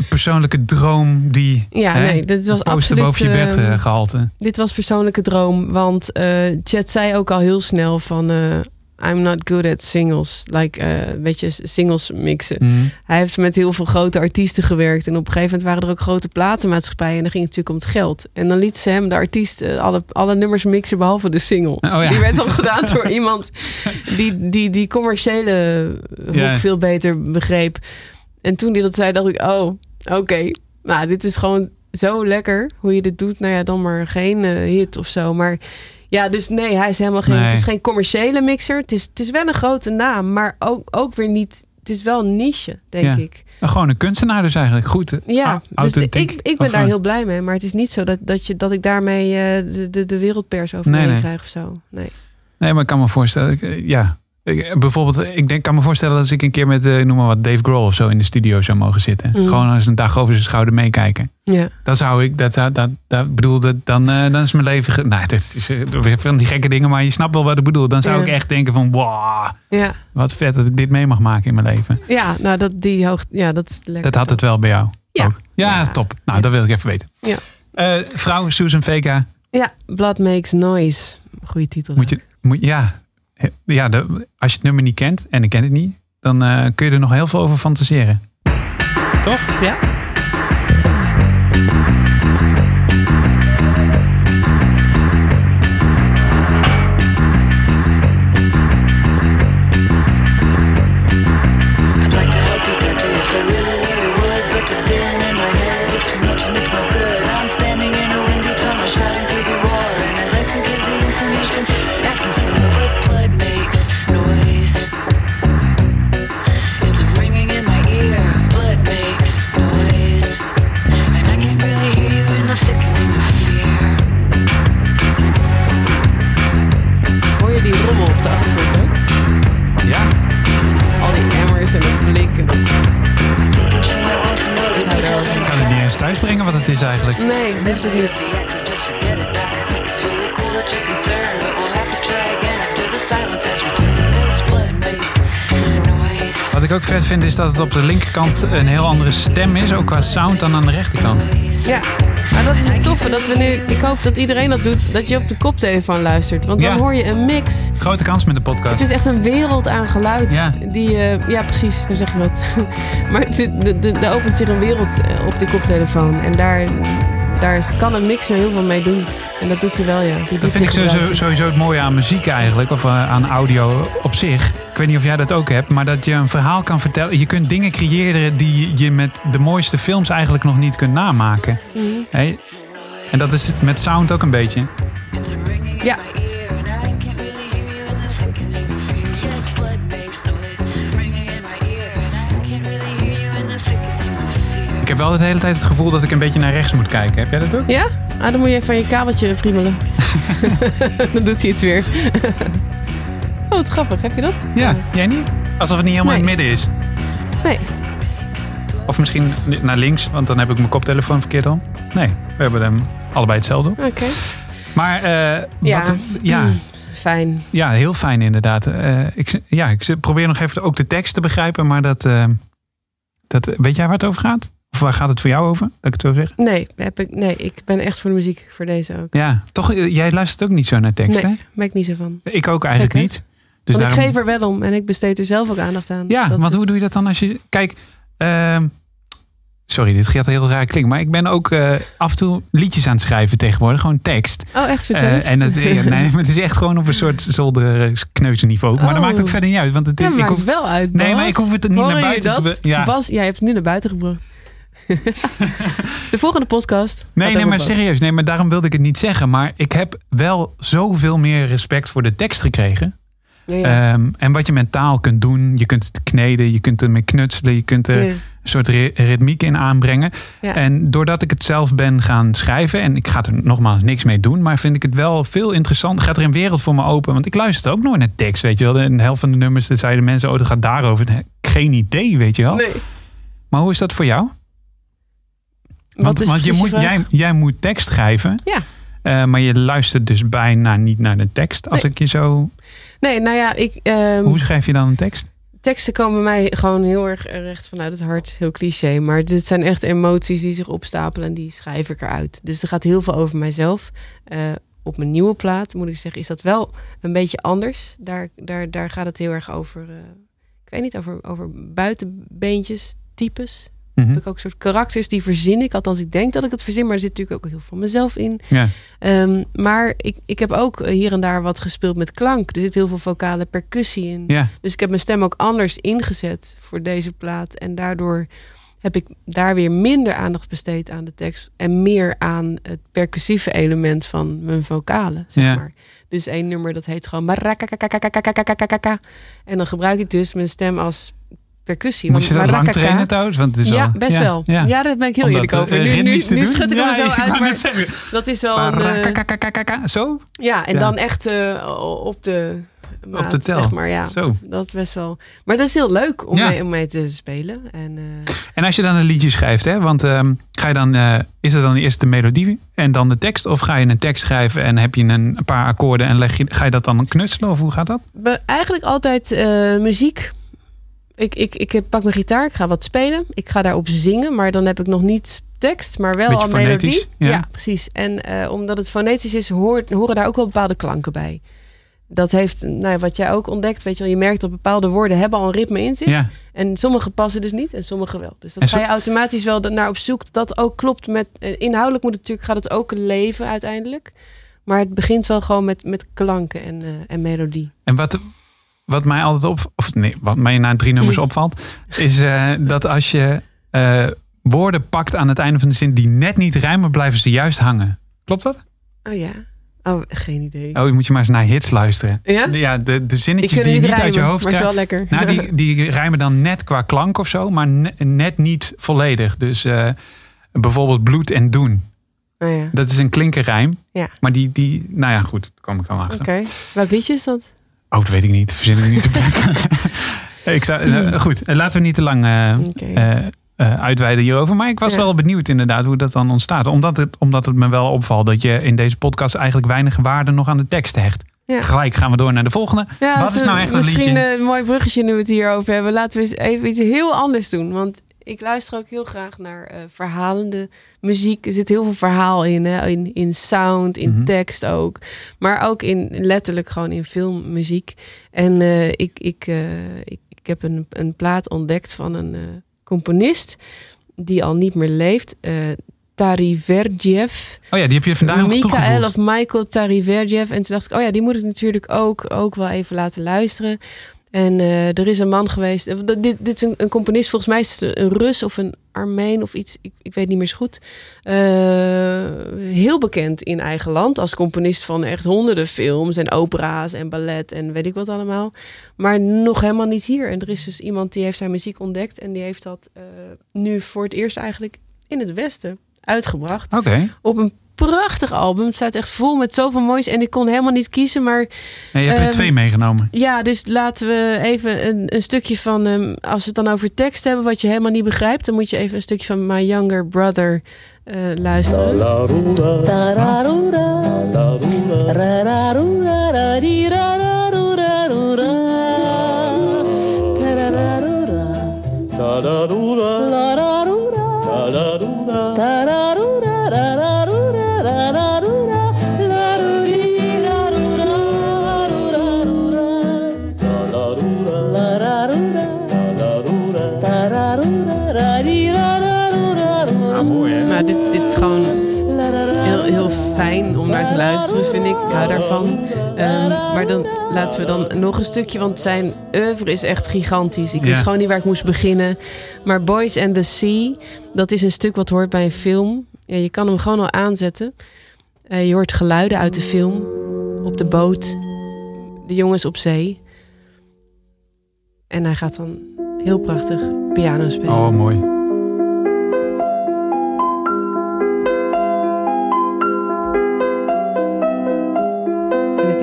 Speaker 2: persoonlijke droom die
Speaker 3: Ja,
Speaker 2: hè,
Speaker 3: nee, dit was absoluut,
Speaker 2: boven je bed
Speaker 3: ehm,
Speaker 2: eh, gehalte?
Speaker 3: Dit was persoonlijke droom, want eh Chet zei ook al heel snel van... eh, I'm not good at singles. Like, eh weet je, singles mixen.
Speaker 2: Mhm.
Speaker 3: Hij heeft met heel veel grote artiesten gewerkt. En op een gegeven moment waren er ook grote platenmaatschappijen. En dan ging het natuurlijk om het geld. En dan liet ze hem, de artiest, alle, alle nummers mixen behalve de single.
Speaker 2: Oh ja.
Speaker 3: Die werd dan gedaan door iemand die die, die commerciële hoek veel beter begreep. En toen hij dat zei, dacht ik, oh, oké. Nou, dit is gewoon zo lekker hoe je dit doet. Nou ja, dan maar geen eh, hit of zo. Maar ja, dus nee, hij is helemaal geen.
Speaker 2: Nee.
Speaker 3: Het is geen commerciële mixer. Het is, het is wel een grote naam, maar ook, ook weer niet. Het is wel een niche, denk
Speaker 2: Ja.
Speaker 3: ik.
Speaker 2: Nou, Gewoon een kunstenaar dus eigenlijk. Goed.
Speaker 3: Ja, dus ik, ik ben
Speaker 2: Of,
Speaker 3: daar heel blij mee. Maar het is niet zo dat, dat, je, dat ik daarmee eh, de, de, de wereldpers over
Speaker 2: Nee,
Speaker 3: krijg of zo. Nee.
Speaker 2: Nee, maar ik kan me voorstellen, ik, eh, ja. Ik- Bijvoorbeeld, ik denk, kan me voorstellen dat als ik een keer met, eh, noem maar wat, Dave Grohl of zo in de studio zou mogen zitten.
Speaker 3: Mm.
Speaker 2: Gewoon eens een dag over zijn schouder meekijken.
Speaker 3: Ja.
Speaker 2: Dan zou ik, dat, dat, dat, dat bedoel, dat, dan, eh, dan is mijn leven, ge- nou, dat is eh, weer van die gekke dingen, maar je snapt wel wat ik bedoel. Dan zou
Speaker 3: Ja.
Speaker 2: ik echt denken van, wow,
Speaker 3: Ja.
Speaker 2: wat vet dat ik dit mee mag maken in mijn leven.
Speaker 3: ja, nou dat die hoogte, ja, dat is lekker.
Speaker 2: Dat had het wel bij jou.
Speaker 3: Ja.
Speaker 2: ook. Ja, top. Nou, dat wil ik even weten.
Speaker 3: Ja.
Speaker 2: Eh, vrouw Susan Vega,
Speaker 3: Ja, Blood Makes Noise. Goeie titel.
Speaker 2: moet je, moet, ja, ja, de, als je het nummer niet kent, en ik ken het niet, dan eh, kun je er nog heel veel over fantaseren. Toch?
Speaker 3: Ja.
Speaker 9: The silence has returned. Cause blood makes noise.
Speaker 2: Wat ik ook vet vind is dat het op de linkerkant een heel andere stem is, ook qua sound, dan aan de rechterkant.
Speaker 3: Ja, maar dat is het toffe. Dat we nu, ik hoop dat iedereen dat doet, dat je op de koptelefoon luistert. Want dan
Speaker 2: Ja.
Speaker 3: hoor je een mix.
Speaker 2: Grote kans met de
Speaker 3: Het
Speaker 2: podcast.
Speaker 3: is echt een wereld aan geluid.
Speaker 2: Ja.
Speaker 3: Die, eh, ja, precies, daar zeg je wat. maar het- er opent zich een wereld eh, op de koptelefoon. En daar, daar kan een mixer heel veel mee doen. En dat doet ze wel, ja. Die
Speaker 2: Dat vind ik sowieso, sowieso het mooie aan muziek eigenlijk, of eh, aan audio op zich. Ik weet niet of jij dat ook hebt, maar dat je een verhaal kan vertellen. Je kunt dingen creëren die je met de mooiste films eigenlijk nog niet kunt namaken. Hè? En dat is het met sound ook een beetje.
Speaker 3: Ja,
Speaker 2: Ik heb wel de hele tijd het gevoel dat ik een beetje naar rechts moet kijken. Heb jij dat ook?
Speaker 3: ja? Ah, dan moet je even je kabeltje friemelen. dan doet hij het weer. Oh, wat grappig. Heb je dat?
Speaker 2: Ja, jij niet? Alsof het niet helemaal in
Speaker 3: Nee.
Speaker 2: het midden is.
Speaker 3: Nee.
Speaker 2: Of misschien naar links, want dan heb ik mijn koptelefoon verkeerd om. Nee, we hebben hem allebei hetzelfde.
Speaker 3: Oké.
Speaker 2: Maar eh,
Speaker 3: Ja.
Speaker 2: wat, ja,
Speaker 3: Mm, Fijn.
Speaker 2: ja, heel fijn inderdaad. Eh, ik, ja, ik probeer nog even ook de tekst te begrijpen, maar dat, eh, dat, weet jij waar het over gaat? Of waar gaat het voor jou over? Dat ik het zo zeg?
Speaker 3: Nee, heb ik, nee, ik ben echt voor de muziek. Voor deze ook.
Speaker 2: Ja, toch, jij luistert ook niet zo naar tekst,
Speaker 3: Nee,
Speaker 2: hè?
Speaker 3: ben ik niet zo van.
Speaker 2: Ik ook eigenlijk niet. Dus daarom,
Speaker 3: ik geef er wel om en ik besteed er zelf ook aandacht aan.
Speaker 2: Ja, want
Speaker 3: het-
Speaker 2: hoe doe je dat dan als je... Kijk, ehm, sorry, dit gaat heel raar klinken. Maar ik ben ook eh, af en toe liedjes aan het schrijven tegenwoordig. Gewoon tekst.
Speaker 3: Oh, echt eens.
Speaker 2: en het, nee, maar het is echt gewoon op een soort zolderkneuzenniveau. Maar dat
Speaker 3: Oh.
Speaker 2: maakt ook verder niet uit. Want het,
Speaker 3: Ja,
Speaker 2: ik
Speaker 3: maakt
Speaker 2: hoef,
Speaker 3: wel uit,
Speaker 2: Nee, maar ik hoef het er niet
Speaker 3: Hoor
Speaker 2: naar buiten te... Ja.
Speaker 3: Bas, jij hebt het nu naar buiten gebracht. de volgende podcast.
Speaker 2: Nee, nee, maar serieus. Nee, maar daarom wilde ik het niet zeggen. Maar ik heb wel zoveel meer respect voor de tekst gekregen.
Speaker 3: Ja.
Speaker 2: Ehm, en wat je met taal kunt doen. Je kunt het kneden, je kunt ermee knutselen. Je kunt er
Speaker 3: Ja.
Speaker 2: een soort ri- ritmiek in aanbrengen.
Speaker 3: Ja.
Speaker 2: En doordat ik het zelf ben gaan schrijven. En ik ga er nogmaals niks mee doen. Maar vind ik het wel veel interessant. Gaat er een wereld voor me open. Want ik luister ook nooit naar tekst. Weet je wel. En de helft van de nummers dan zeiden mensen. Oh, dat gaat daarover. Geen idee, weet je wel.
Speaker 3: Nee.
Speaker 2: Maar hoe is dat voor jou? Want, je moet, jij, jij moet tekst schrijven.
Speaker 3: Ja.
Speaker 2: Eh, maar je luistert dus bijna niet naar de tekst. Als
Speaker 3: Nee.
Speaker 2: ik je zo.
Speaker 3: Nee, nou ja, ik, ehm,
Speaker 2: Hoe schrijf je dan een tekst?
Speaker 3: teksten komen bij mij gewoon heel erg recht vanuit het hart. Heel cliché, maar dit zijn echt emoties die zich opstapelen en die schrijf ik eruit. Dus er gaat heel veel over mijzelf. Eh, op mijn nieuwe plaat, moet ik zeggen, is dat wel een beetje anders. Daar, daar, daar gaat het heel erg over, eh, ik weet niet, over, over buitenbeentjes, types.
Speaker 2: Mhm. Dat.
Speaker 3: Heb ik ook soort karakters die verzin ik. Althans, ik denk dat ik het verzin, maar er zit natuurlijk ook heel veel van mezelf in.
Speaker 2: Ja.
Speaker 3: Ehm, maar ik, ik heb ook eh, hier en daar wat gespeeld met klank. Er zit heel veel vocale percussie in. Dus ik heb mijn stem ook anders ingezet voor deze plaat. En daardoor heb ik daar weer minder aandacht besteed aan de tekst. En meer aan het percussieve element van mijn vocale zeg maar. Dus één nummer dat heet gewoon. En dan gebruik ik dus mijn stem als percussie.
Speaker 2: Moet je dat lang trainen trouwens? Want het is
Speaker 3: ja, best wel. Ja. daar ben ik heel eerlijk
Speaker 2: dat,
Speaker 3: over. Nu, nu, nu schud ik
Speaker 2: Ja,
Speaker 3: er zo uit. Maar dat is wel een...
Speaker 2: Zo?
Speaker 3: ja, en
Speaker 2: Ja.
Speaker 3: dan echt op de maat,
Speaker 2: de tel.
Speaker 3: Zeg maar, ja.
Speaker 2: Zo.
Speaker 3: Dat is best wel... Maar dat is heel leuk om,
Speaker 2: Ja.
Speaker 3: mee, om mee te spelen. En,
Speaker 2: En als je dan een liedje schrijft, hè, want ga je dan, is het dan eerst de melodie en dan de tekst? Of ga je een tekst schrijven en heb je een, een paar akkoorden en leg je, ga je dat dan knutselen? Of hoe gaat dat?
Speaker 3: be- eigenlijk altijd muziek. Ik, ik, ik pak mijn gitaar, ik ga wat spelen. Ik ga daarop zingen, maar dan heb ik nog niet tekst, maar wel
Speaker 2: Beetje
Speaker 3: al melodie.
Speaker 2: ja.
Speaker 3: precies. En eh, omdat het fonetisch is, hoort, horen daar ook wel bepaalde klanken bij. dat heeft, nou, wat jij ook ontdekt, weet je wel, je merkt dat bepaalde woorden hebben al een ritme in zich.
Speaker 2: Ja.
Speaker 3: En sommige passen dus niet en sommige wel. Dus dat ga je automatisch wel naar op zoek. Dat dat ook klopt met. eh, Inhoudelijk moet het natuurlijk, gaat het ook leven uiteindelijk. Maar het begint wel gewoon met, met klanken en, eh, en melodie.
Speaker 2: En wat, wat mij altijd op, of nee, wat mij na drie nummers opvalt, is eh, dat als je eh, woorden pakt aan het einde van de zin die net niet rijmen, blijven ze juist hangen. Klopt dat?
Speaker 3: Oh ja. Oh, geen idee.
Speaker 2: Oh, je moet je maar eens naar hits luisteren.
Speaker 3: Ja?
Speaker 2: Ja, de, de zinnetjes die je
Speaker 3: niet
Speaker 2: uit je hoofd
Speaker 3: maar is wel
Speaker 2: krijgt.
Speaker 3: lekker.
Speaker 2: Nou, die, die rijmen dan net qua klank of zo, maar ne- net niet volledig. Dus eh, bijvoorbeeld bloed en doen.
Speaker 3: Oh ja.
Speaker 2: Dat is een klinkerrijm.
Speaker 3: Ja.
Speaker 2: Maar die, die, nou ja, goed, daar kom ik dan achter.
Speaker 3: Oké. Welk liedje is dat?
Speaker 2: Oh, dat weet ik niet. Verzin ik niet te plekken. ik zou, eh, goed, eh, laten we niet te lang eh, eh, uitweiden hierover. Maar ik was
Speaker 3: Ja.
Speaker 2: wel benieuwd inderdaad hoe dat dan ontstaat. Omdat het, omdat het me wel opvalt dat je in deze podcast eigenlijk weinig waarde nog aan de tekst hecht.
Speaker 3: Ja.
Speaker 2: Gelijk gaan we door naar de volgende.
Speaker 3: Ja,
Speaker 2: Wat is nou echt een
Speaker 3: Misschien
Speaker 2: liedje?
Speaker 3: eh, een mooi bruggetje nu we het hierover hebben. Laten we eens even iets heel anders doen. Want ik luister ook heel graag naar eh, verhalende muziek. Er zit heel veel verhaal in. Hè? In, in sound, in
Speaker 2: Mhm.
Speaker 3: tekst ook. Maar ook in letterlijk gewoon in filmmuziek. En eh, ik, ik, eh, ik, ik heb een, een plaat ontdekt van een componist die al niet meer leeft. Tariverjev.
Speaker 2: Oh ja, die heb je vandaag nog toegevoegd.
Speaker 3: of Michael Tariverjev. En toen dacht ik, oh ja, die moet ik natuurlijk ook, ook wel even laten luisteren. En eh, er is een man geweest. eh, Dit, dit is een, een componist, volgens mij is het een Rus of een Armeen of iets. Ik, ik weet niet meer zo goed. Eh, heel bekend in eigen land als componist van echt honderden films en opera's en ballet en weet ik wat allemaal. Maar nog helemaal niet hier. En er is dus iemand die heeft zijn muziek ontdekt en die heeft dat nu voor het eerst eigenlijk in het Westen uitgebracht
Speaker 2: Oké.
Speaker 3: op een prachtig album. Het staat echt vol met zoveel moois. En ik kon helemaal niet kiezen. Maar
Speaker 2: Ja, je hebt er
Speaker 3: Ehm,
Speaker 2: twee meegenomen.
Speaker 3: ja, dus laten we even een, een stukje van... ehm, als we het dan over tekst hebben wat je helemaal niet begrijpt... dan moet je even een stukje van My Younger Brother eh, luisteren. Luisteren, vind ik. Ik hou daarvan. Ehm, maar dan laten we dan nog een stukje, want zijn oeuvre is echt gigantisch. Ik wist gewoon niet waar ik moest beginnen. Maar Boys and the Sea, dat is een stuk wat hoort bij een film. Ja, je kan hem gewoon al aanzetten. Eh, je hoort geluiden uit de film. Op de boot. De jongens op zee. En hij gaat dan heel prachtig piano spelen.
Speaker 2: Oh, mooi.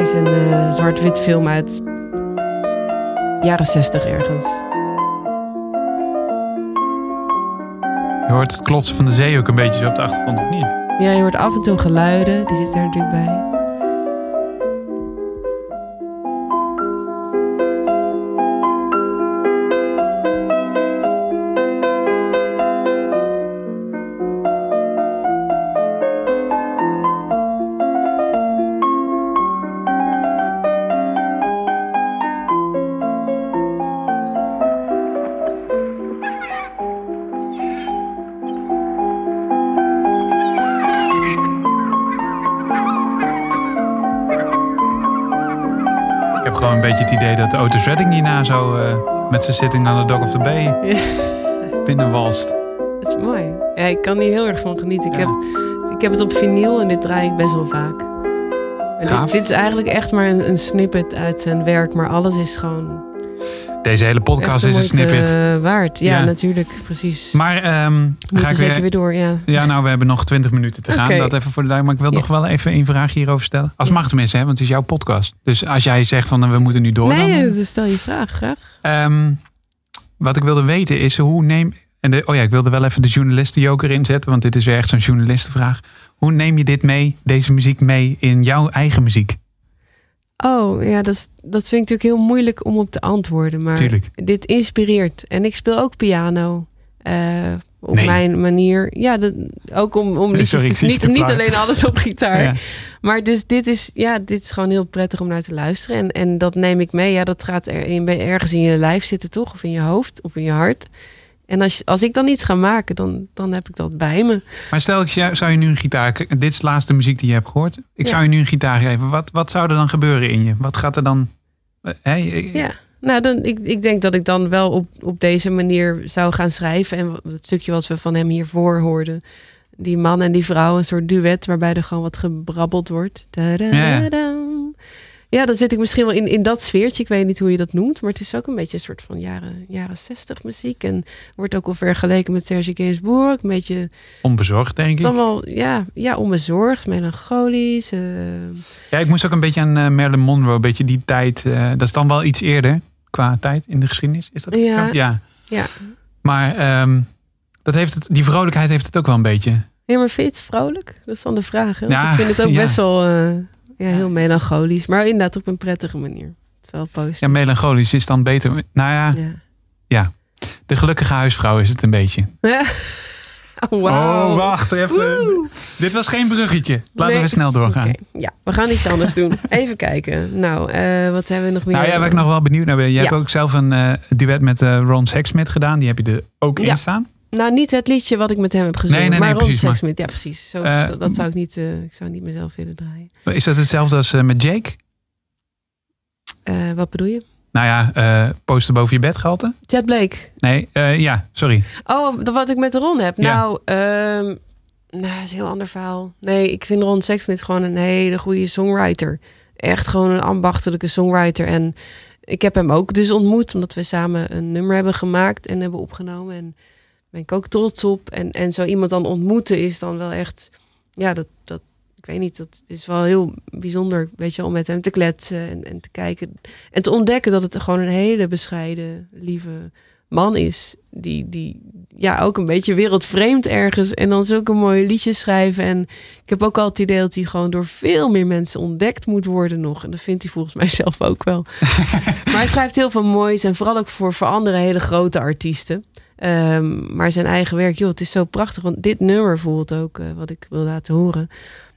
Speaker 3: Is een eh, zwart-wit film uit jaren 60 ergens.
Speaker 2: Je hoort het klotsen van de zee ook een beetje zo op de achtergrond, of niet?
Speaker 3: Ja, je hoort af en toe geluiden. Die zitten er natuurlijk bij.
Speaker 2: Beetje het idee dat Otis Redding hierna zo eh, met zijn Sitting on the Dock of the Bay
Speaker 3: Ja,
Speaker 2: binnenwalst.
Speaker 3: dat is mooi. Ja, ik kan hier heel erg van genieten. Ik, heb, ik heb het op vinyl en dit draai ik best wel vaak. Dit, dit is eigenlijk echt maar een, een snippet uit zijn werk. Maar alles is gewoon
Speaker 2: Deze hele podcast is een snippet.
Speaker 3: eh, waard. Ja,
Speaker 2: Ja.
Speaker 3: natuurlijk. Precies.
Speaker 2: Maar
Speaker 3: We
Speaker 2: ga ik
Speaker 3: zeker
Speaker 2: weer...
Speaker 3: weer door, ja.
Speaker 2: Ja, nou, we hebben nog 20 minuten te gaan. Dat even voor de duim. Maar ik wil
Speaker 3: Ja.
Speaker 2: nog wel even een vraag hierover stellen. Als mag tenminste, hè, want het is jouw podcast. Dus als jij zegt van eh, we moeten nu door.
Speaker 3: nee,
Speaker 2: dan,
Speaker 3: dus stel je vraag graag.
Speaker 2: Ehm, wat ik wilde weten is hoe neem. En de, oh ja, ik wilde wel even de journalistenjoker inzetten, want dit is weer echt zo'n journalistenvraag. Hoe neem je dit mee, deze muziek mee in jouw eigen muziek?
Speaker 3: Oh, ja, dat, is, dat vind ik natuurlijk heel moeilijk om op te antwoorden. Maar
Speaker 2: Tuurlijk.
Speaker 3: dit inspireert. En ik speel ook piano. eh, op
Speaker 2: Nee.
Speaker 3: mijn manier. Ja, dat, ook om, om liedjes
Speaker 2: Sorry,
Speaker 3: niet, niet alleen alles op gitaar.
Speaker 2: Ja.
Speaker 3: Maar dus dit is, ja, dit is gewoon heel prettig om naar te luisteren. En, en dat neem ik mee. Ja, dat gaat er in, ergens in je lijf zitten, toch? Of in je hoofd, of in je hart. En als, als ik dan iets ga maken, dan, dan heb ik dat bij me.
Speaker 2: Maar stel, ik zou je nu een gitaar... Dit is de laatste muziek die je hebt gehoord. Ik
Speaker 3: Ja.
Speaker 2: zou je nu een gitaar geven. Wat, wat zou er dan gebeuren in je? Wat gaat er dan... eh, Hè? ik-
Speaker 3: Ja. Nou, dan, ik, ik denk dat ik dan wel op, op deze manier zou gaan schrijven. En het stukje wat we van hem hiervoor hoorden. Die man en die vrouw, een soort duet waarbij er gewoon wat gebrabbeld wordt. Da-da-da-dam. Ja, dan zit ik misschien wel in, in dat sfeertje. Ik weet niet hoe je dat noemt. Maar het is ook een beetje een soort van jaren, jaren 60 muziek. En wordt ook wel vergeleken met Serge Gainsbourg. Een beetje,
Speaker 2: Onbezorgd, denk
Speaker 3: het
Speaker 2: ik.
Speaker 3: is allemaal, ja, ja, onbezorgd, melancholisch. eh,
Speaker 2: Ja, ik moest ook een beetje aan eh, Marilyn Monroe. Een beetje die tijd. eh, dat is dan wel iets eerder qua tijd in de geschiedenis. Is dat
Speaker 3: Ja.
Speaker 2: Ja.
Speaker 3: ja.
Speaker 2: Maar ehm, dat heeft het, die vrolijkheid heeft het ook wel een beetje.
Speaker 3: Ja, maar vind je het vrolijk? Dat is dan de vraag. Hè? Want
Speaker 2: Ja,
Speaker 3: ik vind het ook
Speaker 2: ja.
Speaker 3: best wel ja, heel melancholisch. Maar inderdaad op een prettige manier. Wel positief.
Speaker 2: Ja, melancholisch is dan beter. Nou ja,
Speaker 3: Ja.
Speaker 2: ja. De gelukkige huisvrouw is het een beetje.
Speaker 3: Oh.
Speaker 2: Oh, wacht even. Dit was geen bruggetje. Laten
Speaker 3: Nee.
Speaker 2: we snel doorgaan.
Speaker 3: Ja, we gaan iets anders doen. Even kijken. Nou, eh, wat hebben we nog meer?
Speaker 2: Nou ja, waar ik nog wel benieuwd naar ben. Je
Speaker 3: Ja.
Speaker 2: hebt ook zelf een eh, duet met eh, Ron Sexsmith gedaan. Die heb je er ook in staan.
Speaker 3: Nou, niet het liedje wat ik met hem heb gezongen.
Speaker 2: Nee, nee, nee,
Speaker 3: maar Ron
Speaker 2: precies, maar-
Speaker 3: Sexsmith, ja precies. Zo,
Speaker 2: Eh,
Speaker 3: dat zou ik niet, eh, ik zou niet mezelf willen draaien.
Speaker 2: Is dat hetzelfde als eh, met Jake?
Speaker 3: Wat bedoel je?
Speaker 2: Nou ja, poster boven je bed gehalte?
Speaker 3: Jet Blake.
Speaker 2: Nee, ja, sorry.
Speaker 3: Oh, wat ik met Ron heb.
Speaker 2: Ja.
Speaker 3: Nou, ehm nou, dat is een heel ander verhaal. Nee, ik vind Ron Sexsmith gewoon een hele goede songwriter. Echt gewoon een ambachtelijke songwriter. En ik heb hem ook dus ontmoet, omdat we samen een nummer hebben gemaakt en hebben opgenomen. En ben ik ook trots op. En, en zo iemand dan ontmoeten is dan wel echt, ja, dat, dat, ik weet niet, dat is wel heel bijzonder, weet je, om met hem te kletsen en, en te kijken. En te ontdekken dat het gewoon een hele bescheiden, lieve man is. Die, die ja, ook een beetje wereldvreemd ergens. En dan zulke mooie liedjes schrijven. En ik heb ook al het idee dat hij gewoon door veel meer mensen ontdekt moet worden nog. En dat vindt hij volgens mij zelf ook wel. maar hij schrijft heel veel moois. En vooral ook voor, voor andere hele grote artiesten. Ehm, maar zijn eigen werk, joh, het is zo prachtig. Want dit nummer bijvoorbeeld ook, eh, wat ik wil laten horen.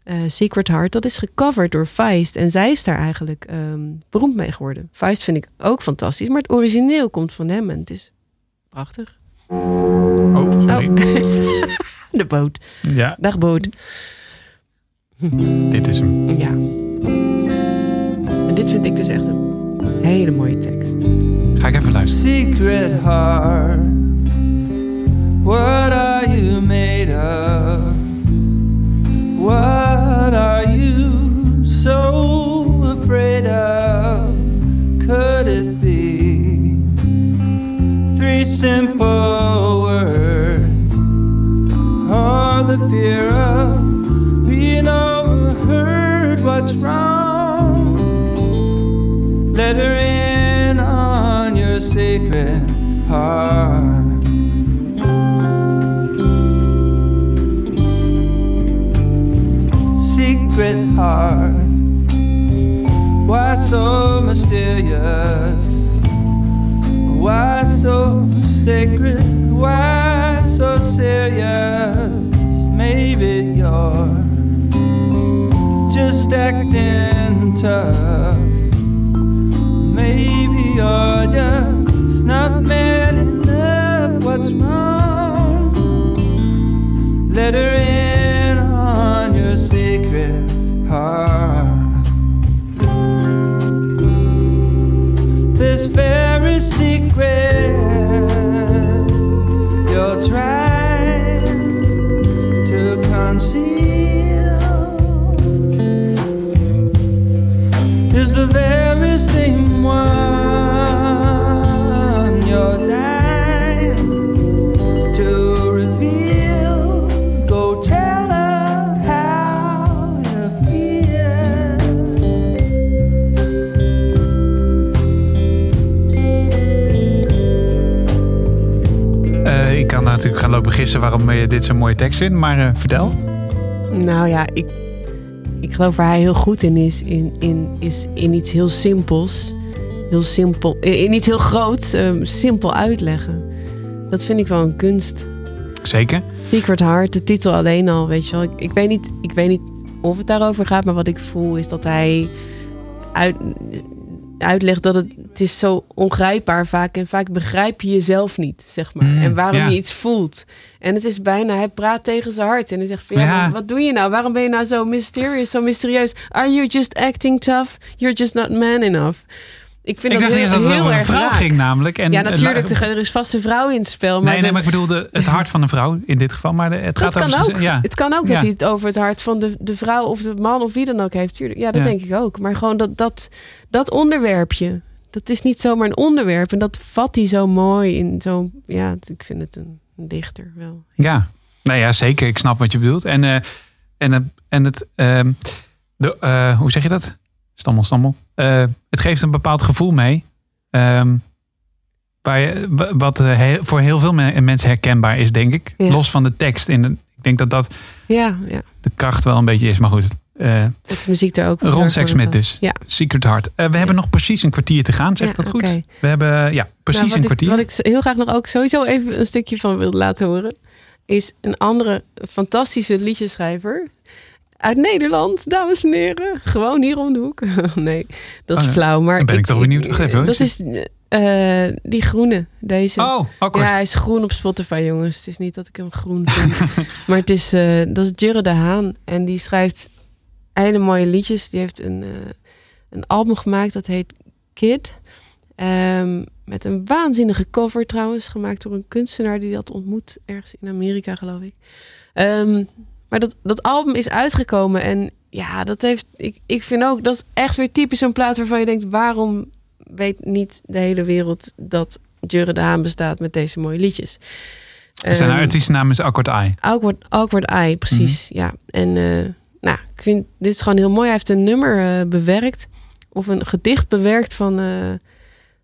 Speaker 3: eh, Secret Heart, dat is gecoverd door Feist. En zij is daar eigenlijk ehm, beroemd mee geworden. Feist vind ik ook fantastisch. Maar het origineel komt van hem. En het is prachtig.
Speaker 2: Oh, sorry.
Speaker 3: De boot.
Speaker 2: Ja,
Speaker 3: Dag boot.
Speaker 2: dit is hem.
Speaker 3: Ja. En dit vind ik dus echt een hele mooie tekst.
Speaker 2: Ga ik even luisteren.
Speaker 10: secret heart. What are you made of? What are you so afraid of? Could it be three simple words? Or the fear of being overheard? What's wrong? Let her in on your secret heart. Secret heart, why so mysterious? Why so sacred? Why so serious? Maybe you're just acting tough. Maybe you're
Speaker 2: gaan lopen gissen waarom je dit zo'n mooie tekst vindt. Maar eh, vertel.
Speaker 3: Nou ja, ik, ik geloof waar hij heel goed in is, in, in, is in iets heel simpels. Heel simpel, in iets heel groots, ehm, simpel uitleggen. Dat vind ik wel een kunst.
Speaker 2: Zeker.
Speaker 3: Secret Heart, de titel alleen al, weet je wel. Ik, ik weet niet, ik weet niet of het daarover gaat. Maar wat ik voel is dat hij uit, uitlegt dat het, het is zo ongrijpbaar vaak. En vaak begrijp je jezelf niet, zeg maar.
Speaker 2: Mm,
Speaker 3: en waarom
Speaker 2: ja.
Speaker 3: je iets voelt. En het is bijna, hij praat tegen zijn hart. En hij zegt ja,
Speaker 2: Ja.
Speaker 3: wat doe je nou? Waarom ben je nou zo mysterious, zo mysterieus? Are you just acting tough? You're just not man enough. Ik vind
Speaker 2: Ik
Speaker 3: dat
Speaker 2: dacht
Speaker 3: heel,
Speaker 2: eerst dat het over een vrouw
Speaker 3: raak.
Speaker 2: ging namelijk. En,
Speaker 3: ja, natuurlijk. Er is vast een vrouw in het spel. Maar
Speaker 2: nee, nee, maar ik bedoelde het hart van een vrouw in dit geval. Maar het gaat over...
Speaker 3: ook.
Speaker 2: Ja.
Speaker 3: Het kan ook
Speaker 2: Ja.
Speaker 3: dat hij het over het hart van de, de vrouw of de man of wie dan ook heeft. Tuurlijk. Ja, dat
Speaker 2: Ja.
Speaker 3: denk ik ook. Maar gewoon dat, dat, dat onderwerpje. Dat is niet zomaar een onderwerp. En dat vat hij zo mooi in zo'n... Ja, ik vind het een, een dichter wel.
Speaker 2: Ja, nou ja, zeker. Ik snap wat je bedoelt. En, eh, en, het- en het, ehm, de, eh, hoe zeg je dat? Stammel, stammel. Eh, het geeft een bepaald gevoel mee. ehm, waar je, wa- wat eh, heel- voor heel veel me- mensen herkenbaar is, denk ik.
Speaker 3: Ja.
Speaker 2: Los van de tekst. In de, ik denk dat dat
Speaker 3: Ja, ja.
Speaker 2: de kracht wel een beetje is. Maar goed, eh
Speaker 3: Dat de muziek daar ook...
Speaker 2: Ron Sexsmith dus.
Speaker 3: Ja.
Speaker 2: Secret Heart. We hebben nog precies een kwartier te gaan. Zeg dat goed? We hebben ja, precies
Speaker 3: Nou,
Speaker 2: een kwartier.
Speaker 3: Ik, wat ik heel graag nog ook sowieso even een stukje van wilde laten horen... is een andere fantastische liedjeschrijver... Uit Nederland, dames en heren. Gewoon hier om de hoek. nee, dat is
Speaker 2: Oh ja.
Speaker 3: flauw. Maar
Speaker 2: Dan ben ik toch benieuwd. Hoor.
Speaker 3: Dat is eh, die groene. Deze.
Speaker 2: Oh, akkoord.
Speaker 3: Ja, hij is groen op Spotify, jongens. Het is niet dat ik hem groen vind. maar het is, eh, dat is Jurre de Haan. En die schrijft hele mooie liedjes. Die heeft een, eh, een album gemaakt dat heet Kid. Ehm, met een waanzinnige cover trouwens. Gemaakt door een kunstenaar die had ontmoet. Ergens in Amerika, geloof ik. Ehm, maar dat, dat album is uitgekomen. En ja, dat heeft. Ik, ik vind ook. Dat is echt weer typisch zo'n plaat waarvan je denkt: waarom weet niet de hele wereld dat Jurre de Haan bestaat met deze mooie liedjes?
Speaker 2: Zijn
Speaker 3: Ehm,
Speaker 2: artiestennaam is Akkoord Eye.
Speaker 3: Awkward, awkward Eye, precies.
Speaker 2: Mhm.
Speaker 3: Ja. En eh, nou, ik vind dit is gewoon heel mooi. Hij heeft een nummer eh, bewerkt. Of een gedicht bewerkt van eh,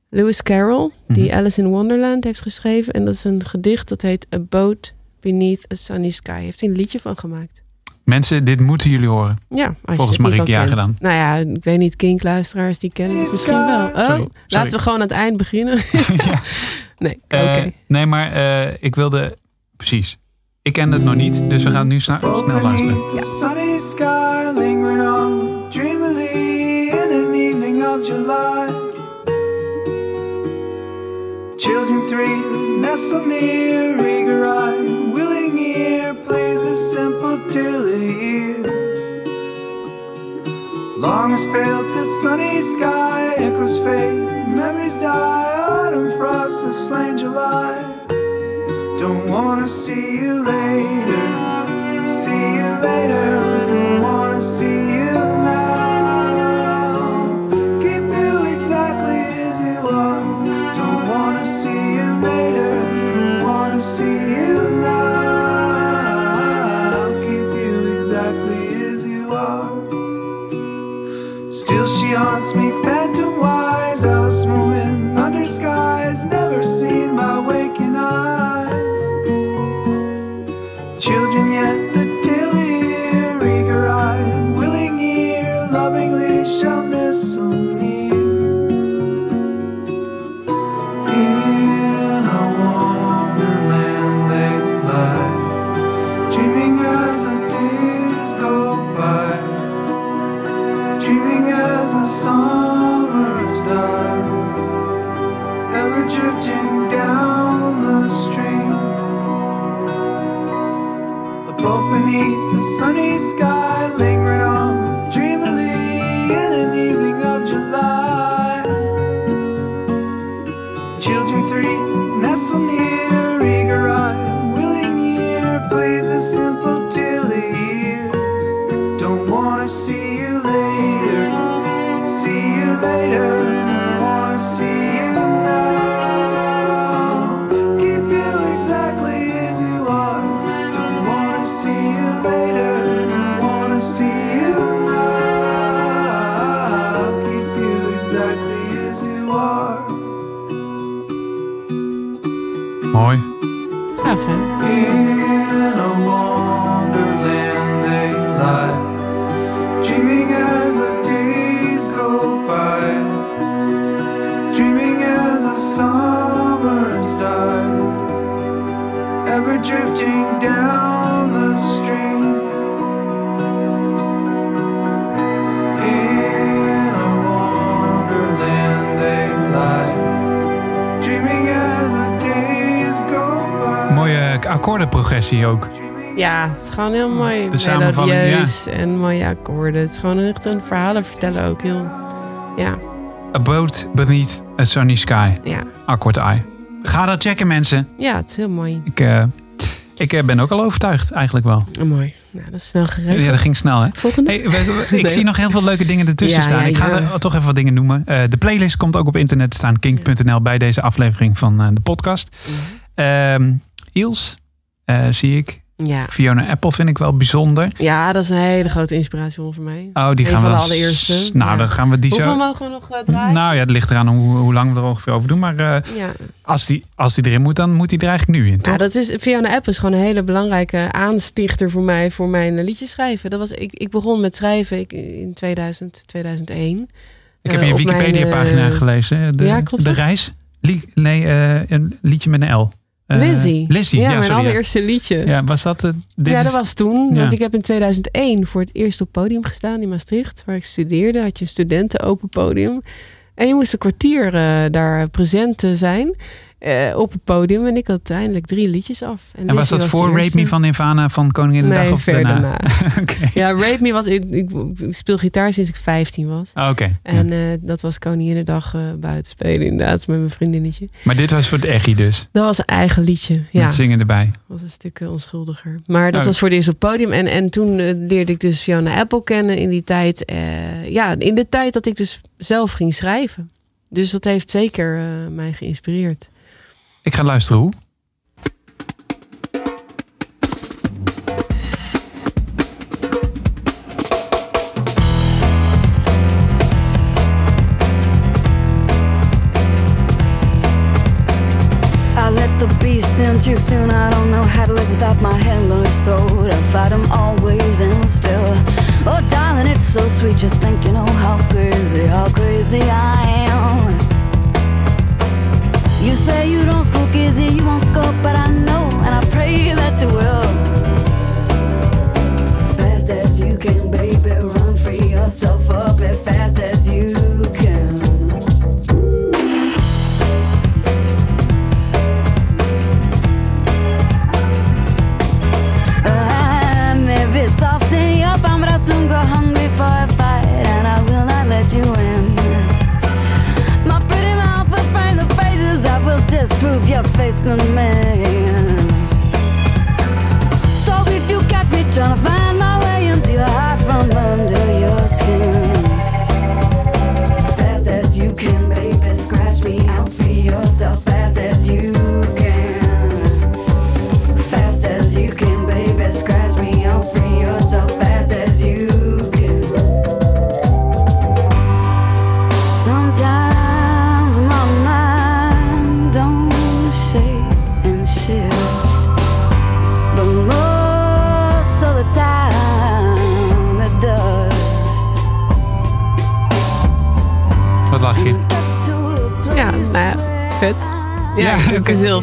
Speaker 3: Lewis Carroll. Die
Speaker 2: Mhm.
Speaker 3: Alice in Wonderland heeft geschreven. En dat is een gedicht dat heet A Boat Beneath a Sunny Sky. Heeft hij een liedje van gemaakt.
Speaker 2: Mensen, dit moeten jullie horen.
Speaker 3: Ja,
Speaker 2: Volgens Marieke Jager dan.
Speaker 3: Nou ja, ik weet niet, Kink-luisteraars die kennen het misschien wel. Oh,
Speaker 2: Sorry, sorry.
Speaker 3: laten we gewoon aan het eind beginnen. Nee, oké.
Speaker 2: Eh, nee, maar eh, ik wilde... Precies. Ik ken het nog niet, dus we gaan nu sna- snel luisteren.
Speaker 11: Sunny sky lingering on dreamily in an evening of July. Children three nestle near, willing ear the simple tale of year. Long as pale that sunny sky echoes fade, memories die, autumn frosts have slain July. Don't wanna see you later. See you later. Wanna see are. Mooi. Gaaf, hè?
Speaker 2: Akkoordenprogressie ook.
Speaker 3: Ja, het is gewoon heel mooi.
Speaker 2: De samenvatting,
Speaker 3: en mooie akkoorden. Het is gewoon echt een verhalen vertellen ook heel... Ja,
Speaker 2: A Boat Beneath a Sunny Sky.
Speaker 3: ja.
Speaker 2: Akkoord I. Ga dat checken, mensen.
Speaker 3: ja het is heel mooi.
Speaker 2: Ik, eh, ik eh, ben ook al overtuigd, eigenlijk wel.
Speaker 3: Oh, mooi. Nou, dat is snel geregeld.
Speaker 2: Ja, dat ging snel, hè?
Speaker 3: Volgende?
Speaker 2: Hey, we- we- ik
Speaker 3: Nee.
Speaker 2: zie nog heel veel leuke dingen ertussen
Speaker 3: Ja,
Speaker 2: staan.
Speaker 3: ja,
Speaker 2: ik ga er toch even wat dingen noemen. Eh, de playlist komt ook op internet te staan. Kink.nl bij deze aflevering van de podcast. Ehm Iels, eh, zie ik.
Speaker 3: Ja.
Speaker 2: Fiona Apple vind ik wel bijzonder.
Speaker 3: ja, dat is een hele grote inspiratiebron voor mij.
Speaker 2: Oh, die
Speaker 3: Een
Speaker 2: gaan we...
Speaker 3: de allereerste.
Speaker 2: Nou,
Speaker 3: Ja.
Speaker 2: dan gaan we die
Speaker 3: Hoeveel
Speaker 2: zo...
Speaker 3: mogen we nog eh, draaien?
Speaker 2: Nou ja, het ligt eraan hoe, hoe lang we er ongeveer over doen. Maar eh,
Speaker 3: ja.
Speaker 2: als, die, als die erin moet, dan moet die er eigenlijk nu in, toch?
Speaker 3: Ja, dat is, Fiona App is gewoon een hele belangrijke aanstichter voor mij voor mijn liedjes schrijven. Dat was, ik, ik begon met schrijven ik, in 2000, 2001.
Speaker 2: ik heb je Wikipedia-pagina gelezen. De,
Speaker 3: ja, klopt
Speaker 2: De
Speaker 3: dat?
Speaker 2: reis. Nee, een liedje met een L. Eh,
Speaker 3: Lizzie.
Speaker 2: Lizzie, ja,
Speaker 3: ja, mijn
Speaker 2: sorry,
Speaker 3: allereerste liedje.
Speaker 2: Ja, was dat... eh, dit
Speaker 3: ja,
Speaker 2: is-
Speaker 3: dat was toen.
Speaker 2: Ja.
Speaker 3: Want ik heb in 2001 voor het eerst op podium gestaan in Maastricht, waar ik studeerde. Had je een studenten open podium. En je moest een kwartier eh, daar present eh, zijn eh, op het podium. En ik had uiteindelijk drie liedjes af.
Speaker 2: En was dat
Speaker 3: de
Speaker 2: voor Rape. Me van Nirvana van Koninginnedag
Speaker 3: Nee,
Speaker 2: of
Speaker 3: ver
Speaker 2: daarna?
Speaker 3: Ja, Rape Me was... Ik, ik, speel gitaar sinds ik 15 was.
Speaker 2: Ah, Oké.
Speaker 3: En
Speaker 2: ja.
Speaker 3: eh, dat was Koninginnedag eh buiten spelen inderdaad met mijn vriendinnetje.
Speaker 2: Maar dit was voor het echi dus.
Speaker 3: Dat was een eigen liedje. Ja,
Speaker 2: Met zingen erbij.
Speaker 3: was een stuk onschuldiger. Maar dat
Speaker 2: Oh.
Speaker 3: was voor het eerst op het podium. En, en toen leerde ik dus Fiona Apple kennen in die tijd. ja, in de tijd dat ik dus zelf ging schrijven. Dus dat heeft zeker mij geïnspireerd.
Speaker 2: Ik ga luisteren hoe.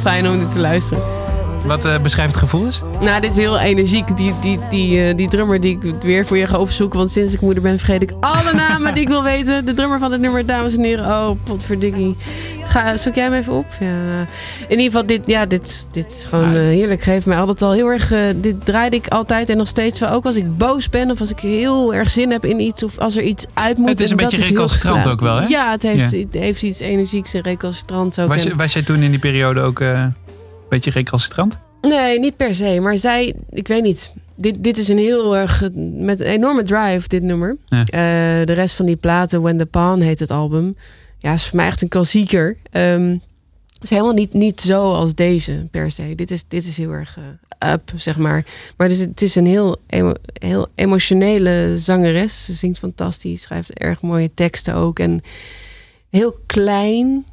Speaker 3: Fijn om dit te luisteren.
Speaker 2: Wat eh, beschrijft het gevoel is?
Speaker 3: Nou, dit is heel energiek. Die, die, die, eh, die drummer die ik weer voor je ga opzoeken. Want sinds ik moeder ben, vergeet ik alle namen die ik wil weten. De drummer van het nummer, dames en heren. Oh, potverdikkie. Ga, zoek jij hem even op? Ja, nou, in ieder geval, dit, ja, dit, dit is gewoon eh, heerlijk. Geeft mij altijd al heel erg... eh, dit draaide ik altijd en nog steeds wel. Ook als ik boos ben of als ik heel erg zin heb in iets. Of als er iets uit moet.
Speaker 2: Het is een beetje recalcitrant ook wel, hè?
Speaker 3: Ja, het heeft,
Speaker 2: Ja.
Speaker 3: het heeft iets energieks en recalcitrants ook.
Speaker 2: Was,
Speaker 3: En-
Speaker 2: was jij toen in die periode ook eh, beetje recalcitrant?
Speaker 3: Nee, niet per se. Maar zij, ik weet niet. Dit, dit is een heel erg, met een enorme drive, dit nummer.
Speaker 2: Ja.
Speaker 3: Eh, de rest van die platen, When the Pawn heet het album. Ja, is voor mij echt een klassieker. Het is helemaal niet, niet zo als deze per se. Dit is, dit is heel erg eh, up, zeg maar. Maar het is, het is een heel, emo- heel emotionele zangeres. Ze zingt fantastisch, schrijft erg mooie teksten ook. En heel klein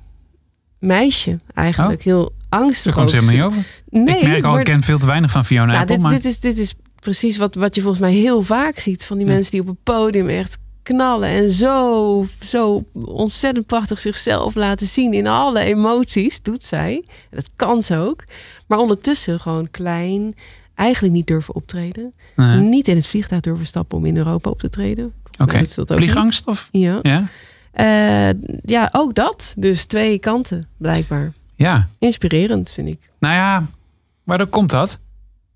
Speaker 3: meisje eigenlijk. Heel angstig
Speaker 2: Daar komt ze helemaal niet over.
Speaker 3: Nee,
Speaker 2: ik merk al,
Speaker 3: maar-
Speaker 2: ik ken veel te weinig van Fiona Apple.
Speaker 3: dit,
Speaker 2: maar
Speaker 3: dit, is, dit is precies wat, wat je volgens mij heel vaak ziet. Van die
Speaker 2: Ja.
Speaker 3: mensen die op een podium echt knallen. En zo, zo ontzettend prachtig zichzelf laten zien. In alle emoties doet zij. En dat kan ze ook. Maar ondertussen gewoon klein. Eigenlijk niet durven optreden.
Speaker 2: Nee.
Speaker 3: Niet in het vliegtuig durven stappen om in Europa op te treden.
Speaker 2: Oké,
Speaker 3: ook
Speaker 2: vliegangst of?
Speaker 3: Ja? Eh, ja, ook dat. Dus twee kanten, blijkbaar.
Speaker 2: Ja.
Speaker 3: Inspirerend, vind ik.
Speaker 2: Nou ja, Waardoor komt dat?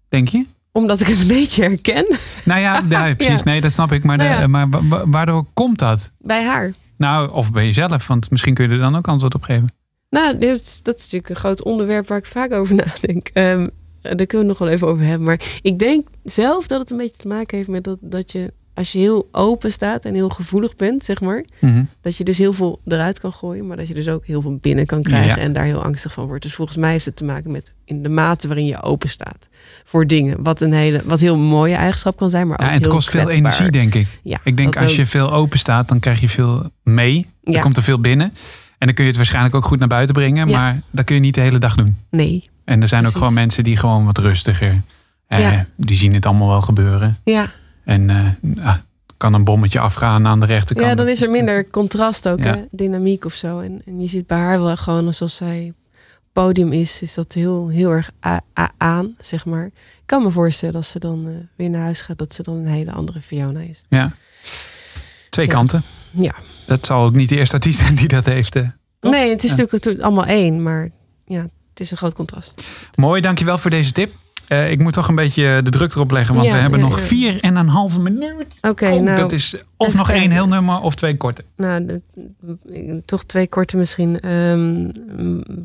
Speaker 2: Denk je?
Speaker 3: Omdat ik het een beetje herken
Speaker 2: Nou ja, ja precies.
Speaker 3: Ja.
Speaker 2: Nee, dat snap ik. Maar, de-
Speaker 3: Nou ja.
Speaker 2: maar wa- wa- waardoor komt dat?
Speaker 3: bij haar.
Speaker 2: Nou, of bij jezelf. Want misschien kun je er dan ook antwoord op geven.
Speaker 3: Nou, dit, is- dat is natuurlijk een groot onderwerp waar ik vaak over nadenk. Ehm, daar kunnen we het nog wel even over hebben. Maar ik denk zelf dat het een beetje te maken heeft met dat, dat je, als je heel open staat en heel gevoelig bent, zeg maar,
Speaker 2: Mhm.
Speaker 3: dat je dus heel veel eruit kan gooien, maar dat je dus ook heel veel binnen kan krijgen
Speaker 2: Ja.
Speaker 3: en daar heel angstig van wordt. Dus volgens mij heeft het te maken met in de mate waarin je open staat voor dingen. Wat een hele, wat heel mooie eigenschap kan zijn, maar ook
Speaker 2: Ja, en het
Speaker 3: heel
Speaker 2: kost veel energie, denk ik.
Speaker 3: Ja,
Speaker 2: Ik denk als
Speaker 3: ook.
Speaker 2: je veel open staat, dan krijg je veel mee. Dan
Speaker 3: Ja.
Speaker 2: komt er veel binnen. En dan kun je het waarschijnlijk ook goed naar buiten brengen.
Speaker 3: Ja.
Speaker 2: Maar dat kun je niet de hele dag doen.
Speaker 3: Nee.
Speaker 2: En er zijn ook gewoon mensen die gewoon wat rustiger. Eh,
Speaker 3: Ja.
Speaker 2: Die zien het allemaal wel gebeuren.
Speaker 3: Ja.
Speaker 2: En eh, ah, kan een bommetje afgaan aan de rechterkant.
Speaker 3: Ja, dan is er minder contrast ook,
Speaker 2: Ja.
Speaker 3: hè? dynamiek of zo. En, en je ziet bij haar wel gewoon, zoals zij podium is, is dat heel, heel erg aan, zeg maar. Ik kan me voorstellen als ze dan eh, weer naar huis gaat, dat ze dan een hele andere Fiona is.
Speaker 2: Ja. Twee
Speaker 3: Ja.
Speaker 2: kanten.
Speaker 3: Ja.
Speaker 2: Dat zal ook niet de eerste artiest zijn die dat heeft. eh.
Speaker 3: Nee, het is
Speaker 2: Ja.
Speaker 3: natuurlijk allemaal één, maar ja, het is een groot contrast.
Speaker 2: Mooi, dankjewel voor deze tip. Eh, ik moet toch een beetje de druk erop leggen, want
Speaker 3: Ja,
Speaker 2: we hebben
Speaker 3: ja,
Speaker 2: nog
Speaker 3: ja.
Speaker 2: vier en een halve minuut.
Speaker 3: Oké,
Speaker 2: Oh,
Speaker 3: nou,
Speaker 2: dat is of nog één heel nummer of twee korte.
Speaker 3: nou de- toch twee korte misschien. Ehm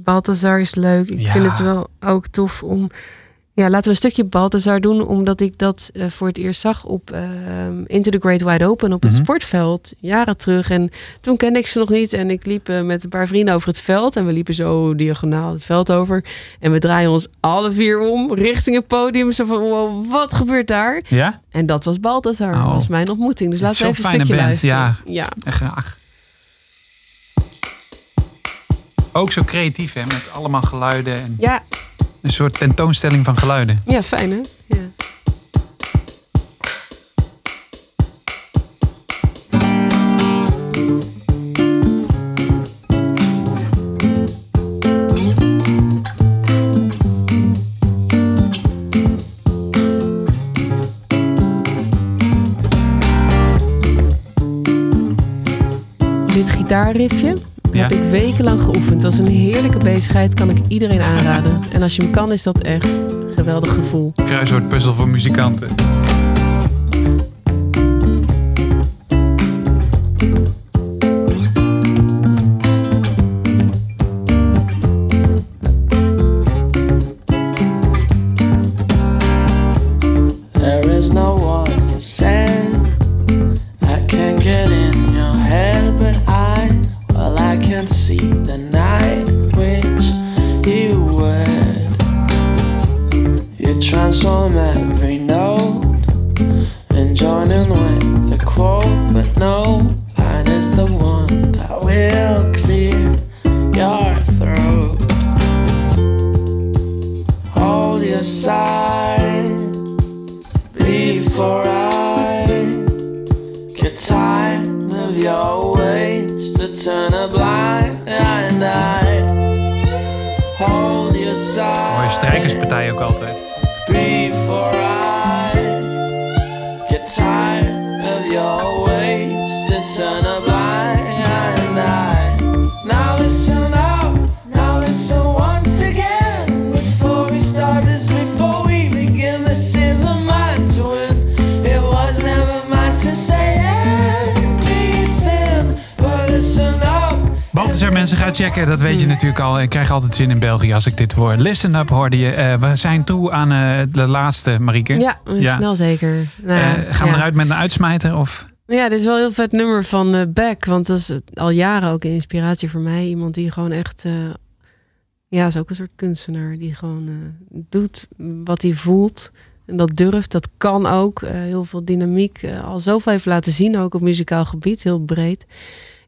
Speaker 3: Balthazar is leuk. Ik vind het wel ook tof om... Ja, laten we een stukje Balthazar doen, omdat ik dat eh, voor het eerst zag op ehm, Into the Great Wide Open op het
Speaker 2: Mhm.
Speaker 3: sportveld, jaren terug. En toen kende ik ze nog niet en ik liep eh, met een paar vrienden over het veld en we liepen zo diagonaal het veld over. En we draaien ons alle vier om richting het podium. Zo van, wow, wat gebeurt daar?
Speaker 2: Ja?
Speaker 3: En dat was Balthazar,
Speaker 2: Oh.
Speaker 3: was mijn ontmoeting. Dus laten we even een stukje
Speaker 2: band,
Speaker 3: luisteren.
Speaker 2: ja.
Speaker 3: ja.
Speaker 2: En graag. Ook zo creatief, hè? Met allemaal geluiden. En
Speaker 3: Ja,
Speaker 2: Een soort tentoonstelling van geluiden.
Speaker 3: ja, fijn hè? Ja. Dit gitaarriffje
Speaker 2: Ja.
Speaker 3: heb ik wekenlang geoefend. Dat is een heerlijke bezigheid, kan ik iedereen aanraden. En als je hem kan, is dat echt een geweldig gevoel.
Speaker 2: Kruiswoordpuzzel voor muzikanten. Natuurlijk al. Ik krijg altijd zin in België als ik dit hoor. Listen up hoorde je. Eh, we zijn toe aan eh, de laatste, Marieke.
Speaker 3: Ja,
Speaker 2: Ja.
Speaker 3: snel zeker. Nou,
Speaker 2: Eh, gaan we
Speaker 3: ja.
Speaker 2: eruit met een uitsmijter? Of?
Speaker 3: Ja, dit is wel een heel vet nummer van Beck. Want dat is al jaren ook een inspiratie voor mij. Iemand die gewoon echt... ja, is ook een soort kunstenaar. Die gewoon doet wat hij voelt. En dat durft, dat kan ook. Heel veel dynamiek. al zoveel heeft laten zien, ook op muzikaal gebied. Heel breed.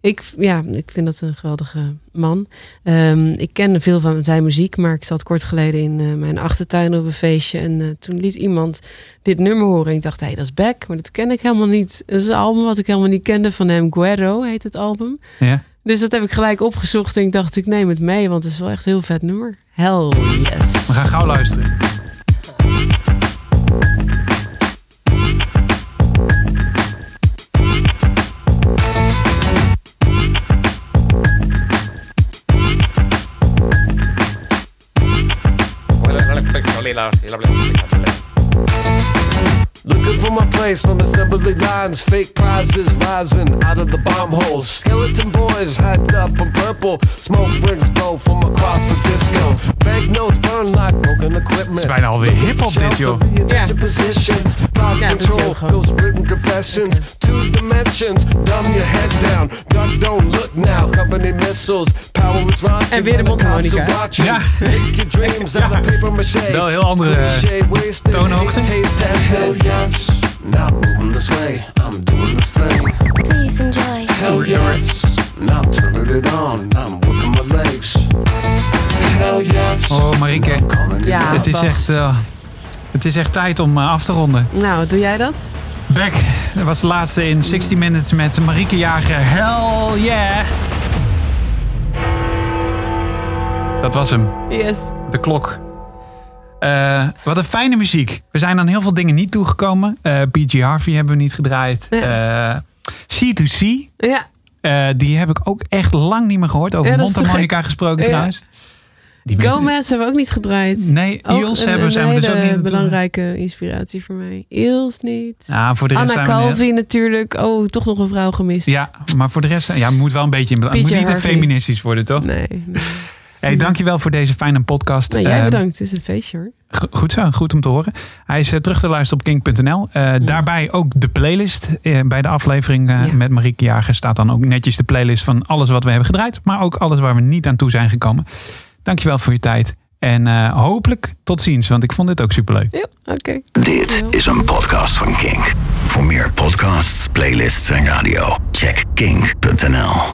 Speaker 3: Ik, ja, ik vind dat een geweldige man. Ehm, ik kende veel van zijn muziek, maar ik zat kort geleden in eh, mijn achtertuin op een feestje. En eh, toen liet iemand dit nummer horen. En ik dacht, hé, hey, dat is Beck, maar dat ken ik helemaal niet. Dat is een album wat ik helemaal niet kende van hem. Guerrero heet het album.
Speaker 2: Ja?
Speaker 3: Dus dat heb ik gelijk opgezocht en ik dacht, ik neem het mee, want het is wel echt een heel vet nummer. Hell yes.
Speaker 2: We gaan gauw luisteren.
Speaker 7: Looking for my place on assembly lines. Fake prizes rising out of the bomb holes. Skeleton boys hyped up in purple. Smoke rings blow from across the disco.
Speaker 2: Het is bijna alweer hip-hop dit, joh.
Speaker 7: Ja. Position, Rock
Speaker 3: Ja, dat
Speaker 7: control,
Speaker 3: doe je gewoon.
Speaker 7: those written confessions. Two dimensions, dumb your head down. Duck, don't look now. Company missiles, power is raunchy.
Speaker 3: En weer de mondharmonica.
Speaker 2: Ja.
Speaker 7: Make your dreams out of paper mache.
Speaker 2: Wel heel andere toonhoogte.
Speaker 7: Not moving this way, I'm doing this thing.
Speaker 6: Please enjoy.
Speaker 7: Hell yes. Now turning it on, I'm working my legs. Hell yes.
Speaker 2: Oh, Marieke.
Speaker 3: Ja,
Speaker 2: Het is echt, eh, het is echt tijd om eh, af te ronden.
Speaker 3: Nou, doe jij dat?
Speaker 2: Back dat was de laatste in 60 Minutes met Marieke Jager. Hell yeah! Dat was hem.
Speaker 3: Yes.
Speaker 2: De klok. Eh, wat een fijne muziek. We zijn aan heel veel dingen niet toegekomen. Eh PG Harvey hebben we niet gedraaid. Eh, C2C.
Speaker 3: Ja.
Speaker 2: Eh, die heb ik ook echt lang niet meer gehoord. Over
Speaker 3: Ja,
Speaker 2: mondharmonica gesproken trouwens. Die mensen-
Speaker 3: Gomez hebben we ook niet gedraaid.
Speaker 2: Nee, Eels
Speaker 3: een-
Speaker 2: hebben
Speaker 3: een
Speaker 2: zijn we dus ook niet naartoe.
Speaker 3: belangrijke inspiratie voor mij. Eels niet.
Speaker 2: Ja, voor de rest
Speaker 3: Anna
Speaker 2: we-
Speaker 3: Calvi natuurlijk. Oh, toch nog een vrouw gemist.
Speaker 2: Ja, maar voor de rest, ja, moet wel een beetje in belang. Moet niet te feministisch worden, toch?
Speaker 3: Nee.
Speaker 2: Hey, dankjewel voor deze fijne podcast.
Speaker 3: Nou, jij
Speaker 2: Eh,
Speaker 3: bedankt. Het is een feestje hoor.
Speaker 2: Go- Goed zo, goed om te horen. Hij is eh, terug te luisteren op kink.nl. Eh, Daarbij ook de playlist. Eh, bij de aflevering eh,
Speaker 3: Ja.
Speaker 2: met Marieke Jager staat dan ook netjes de playlist van alles wat we hebben gedraaid. Maar ook alles waar we niet aan toe zijn gekomen. Dankjewel voor je tijd. En eh, hopelijk tot ziens, want ik vond dit ook superleuk.
Speaker 3: Ja, oké.
Speaker 1: Dit is een podcast van Kink. Voor meer podcasts, playlists en radio, check kink.nl.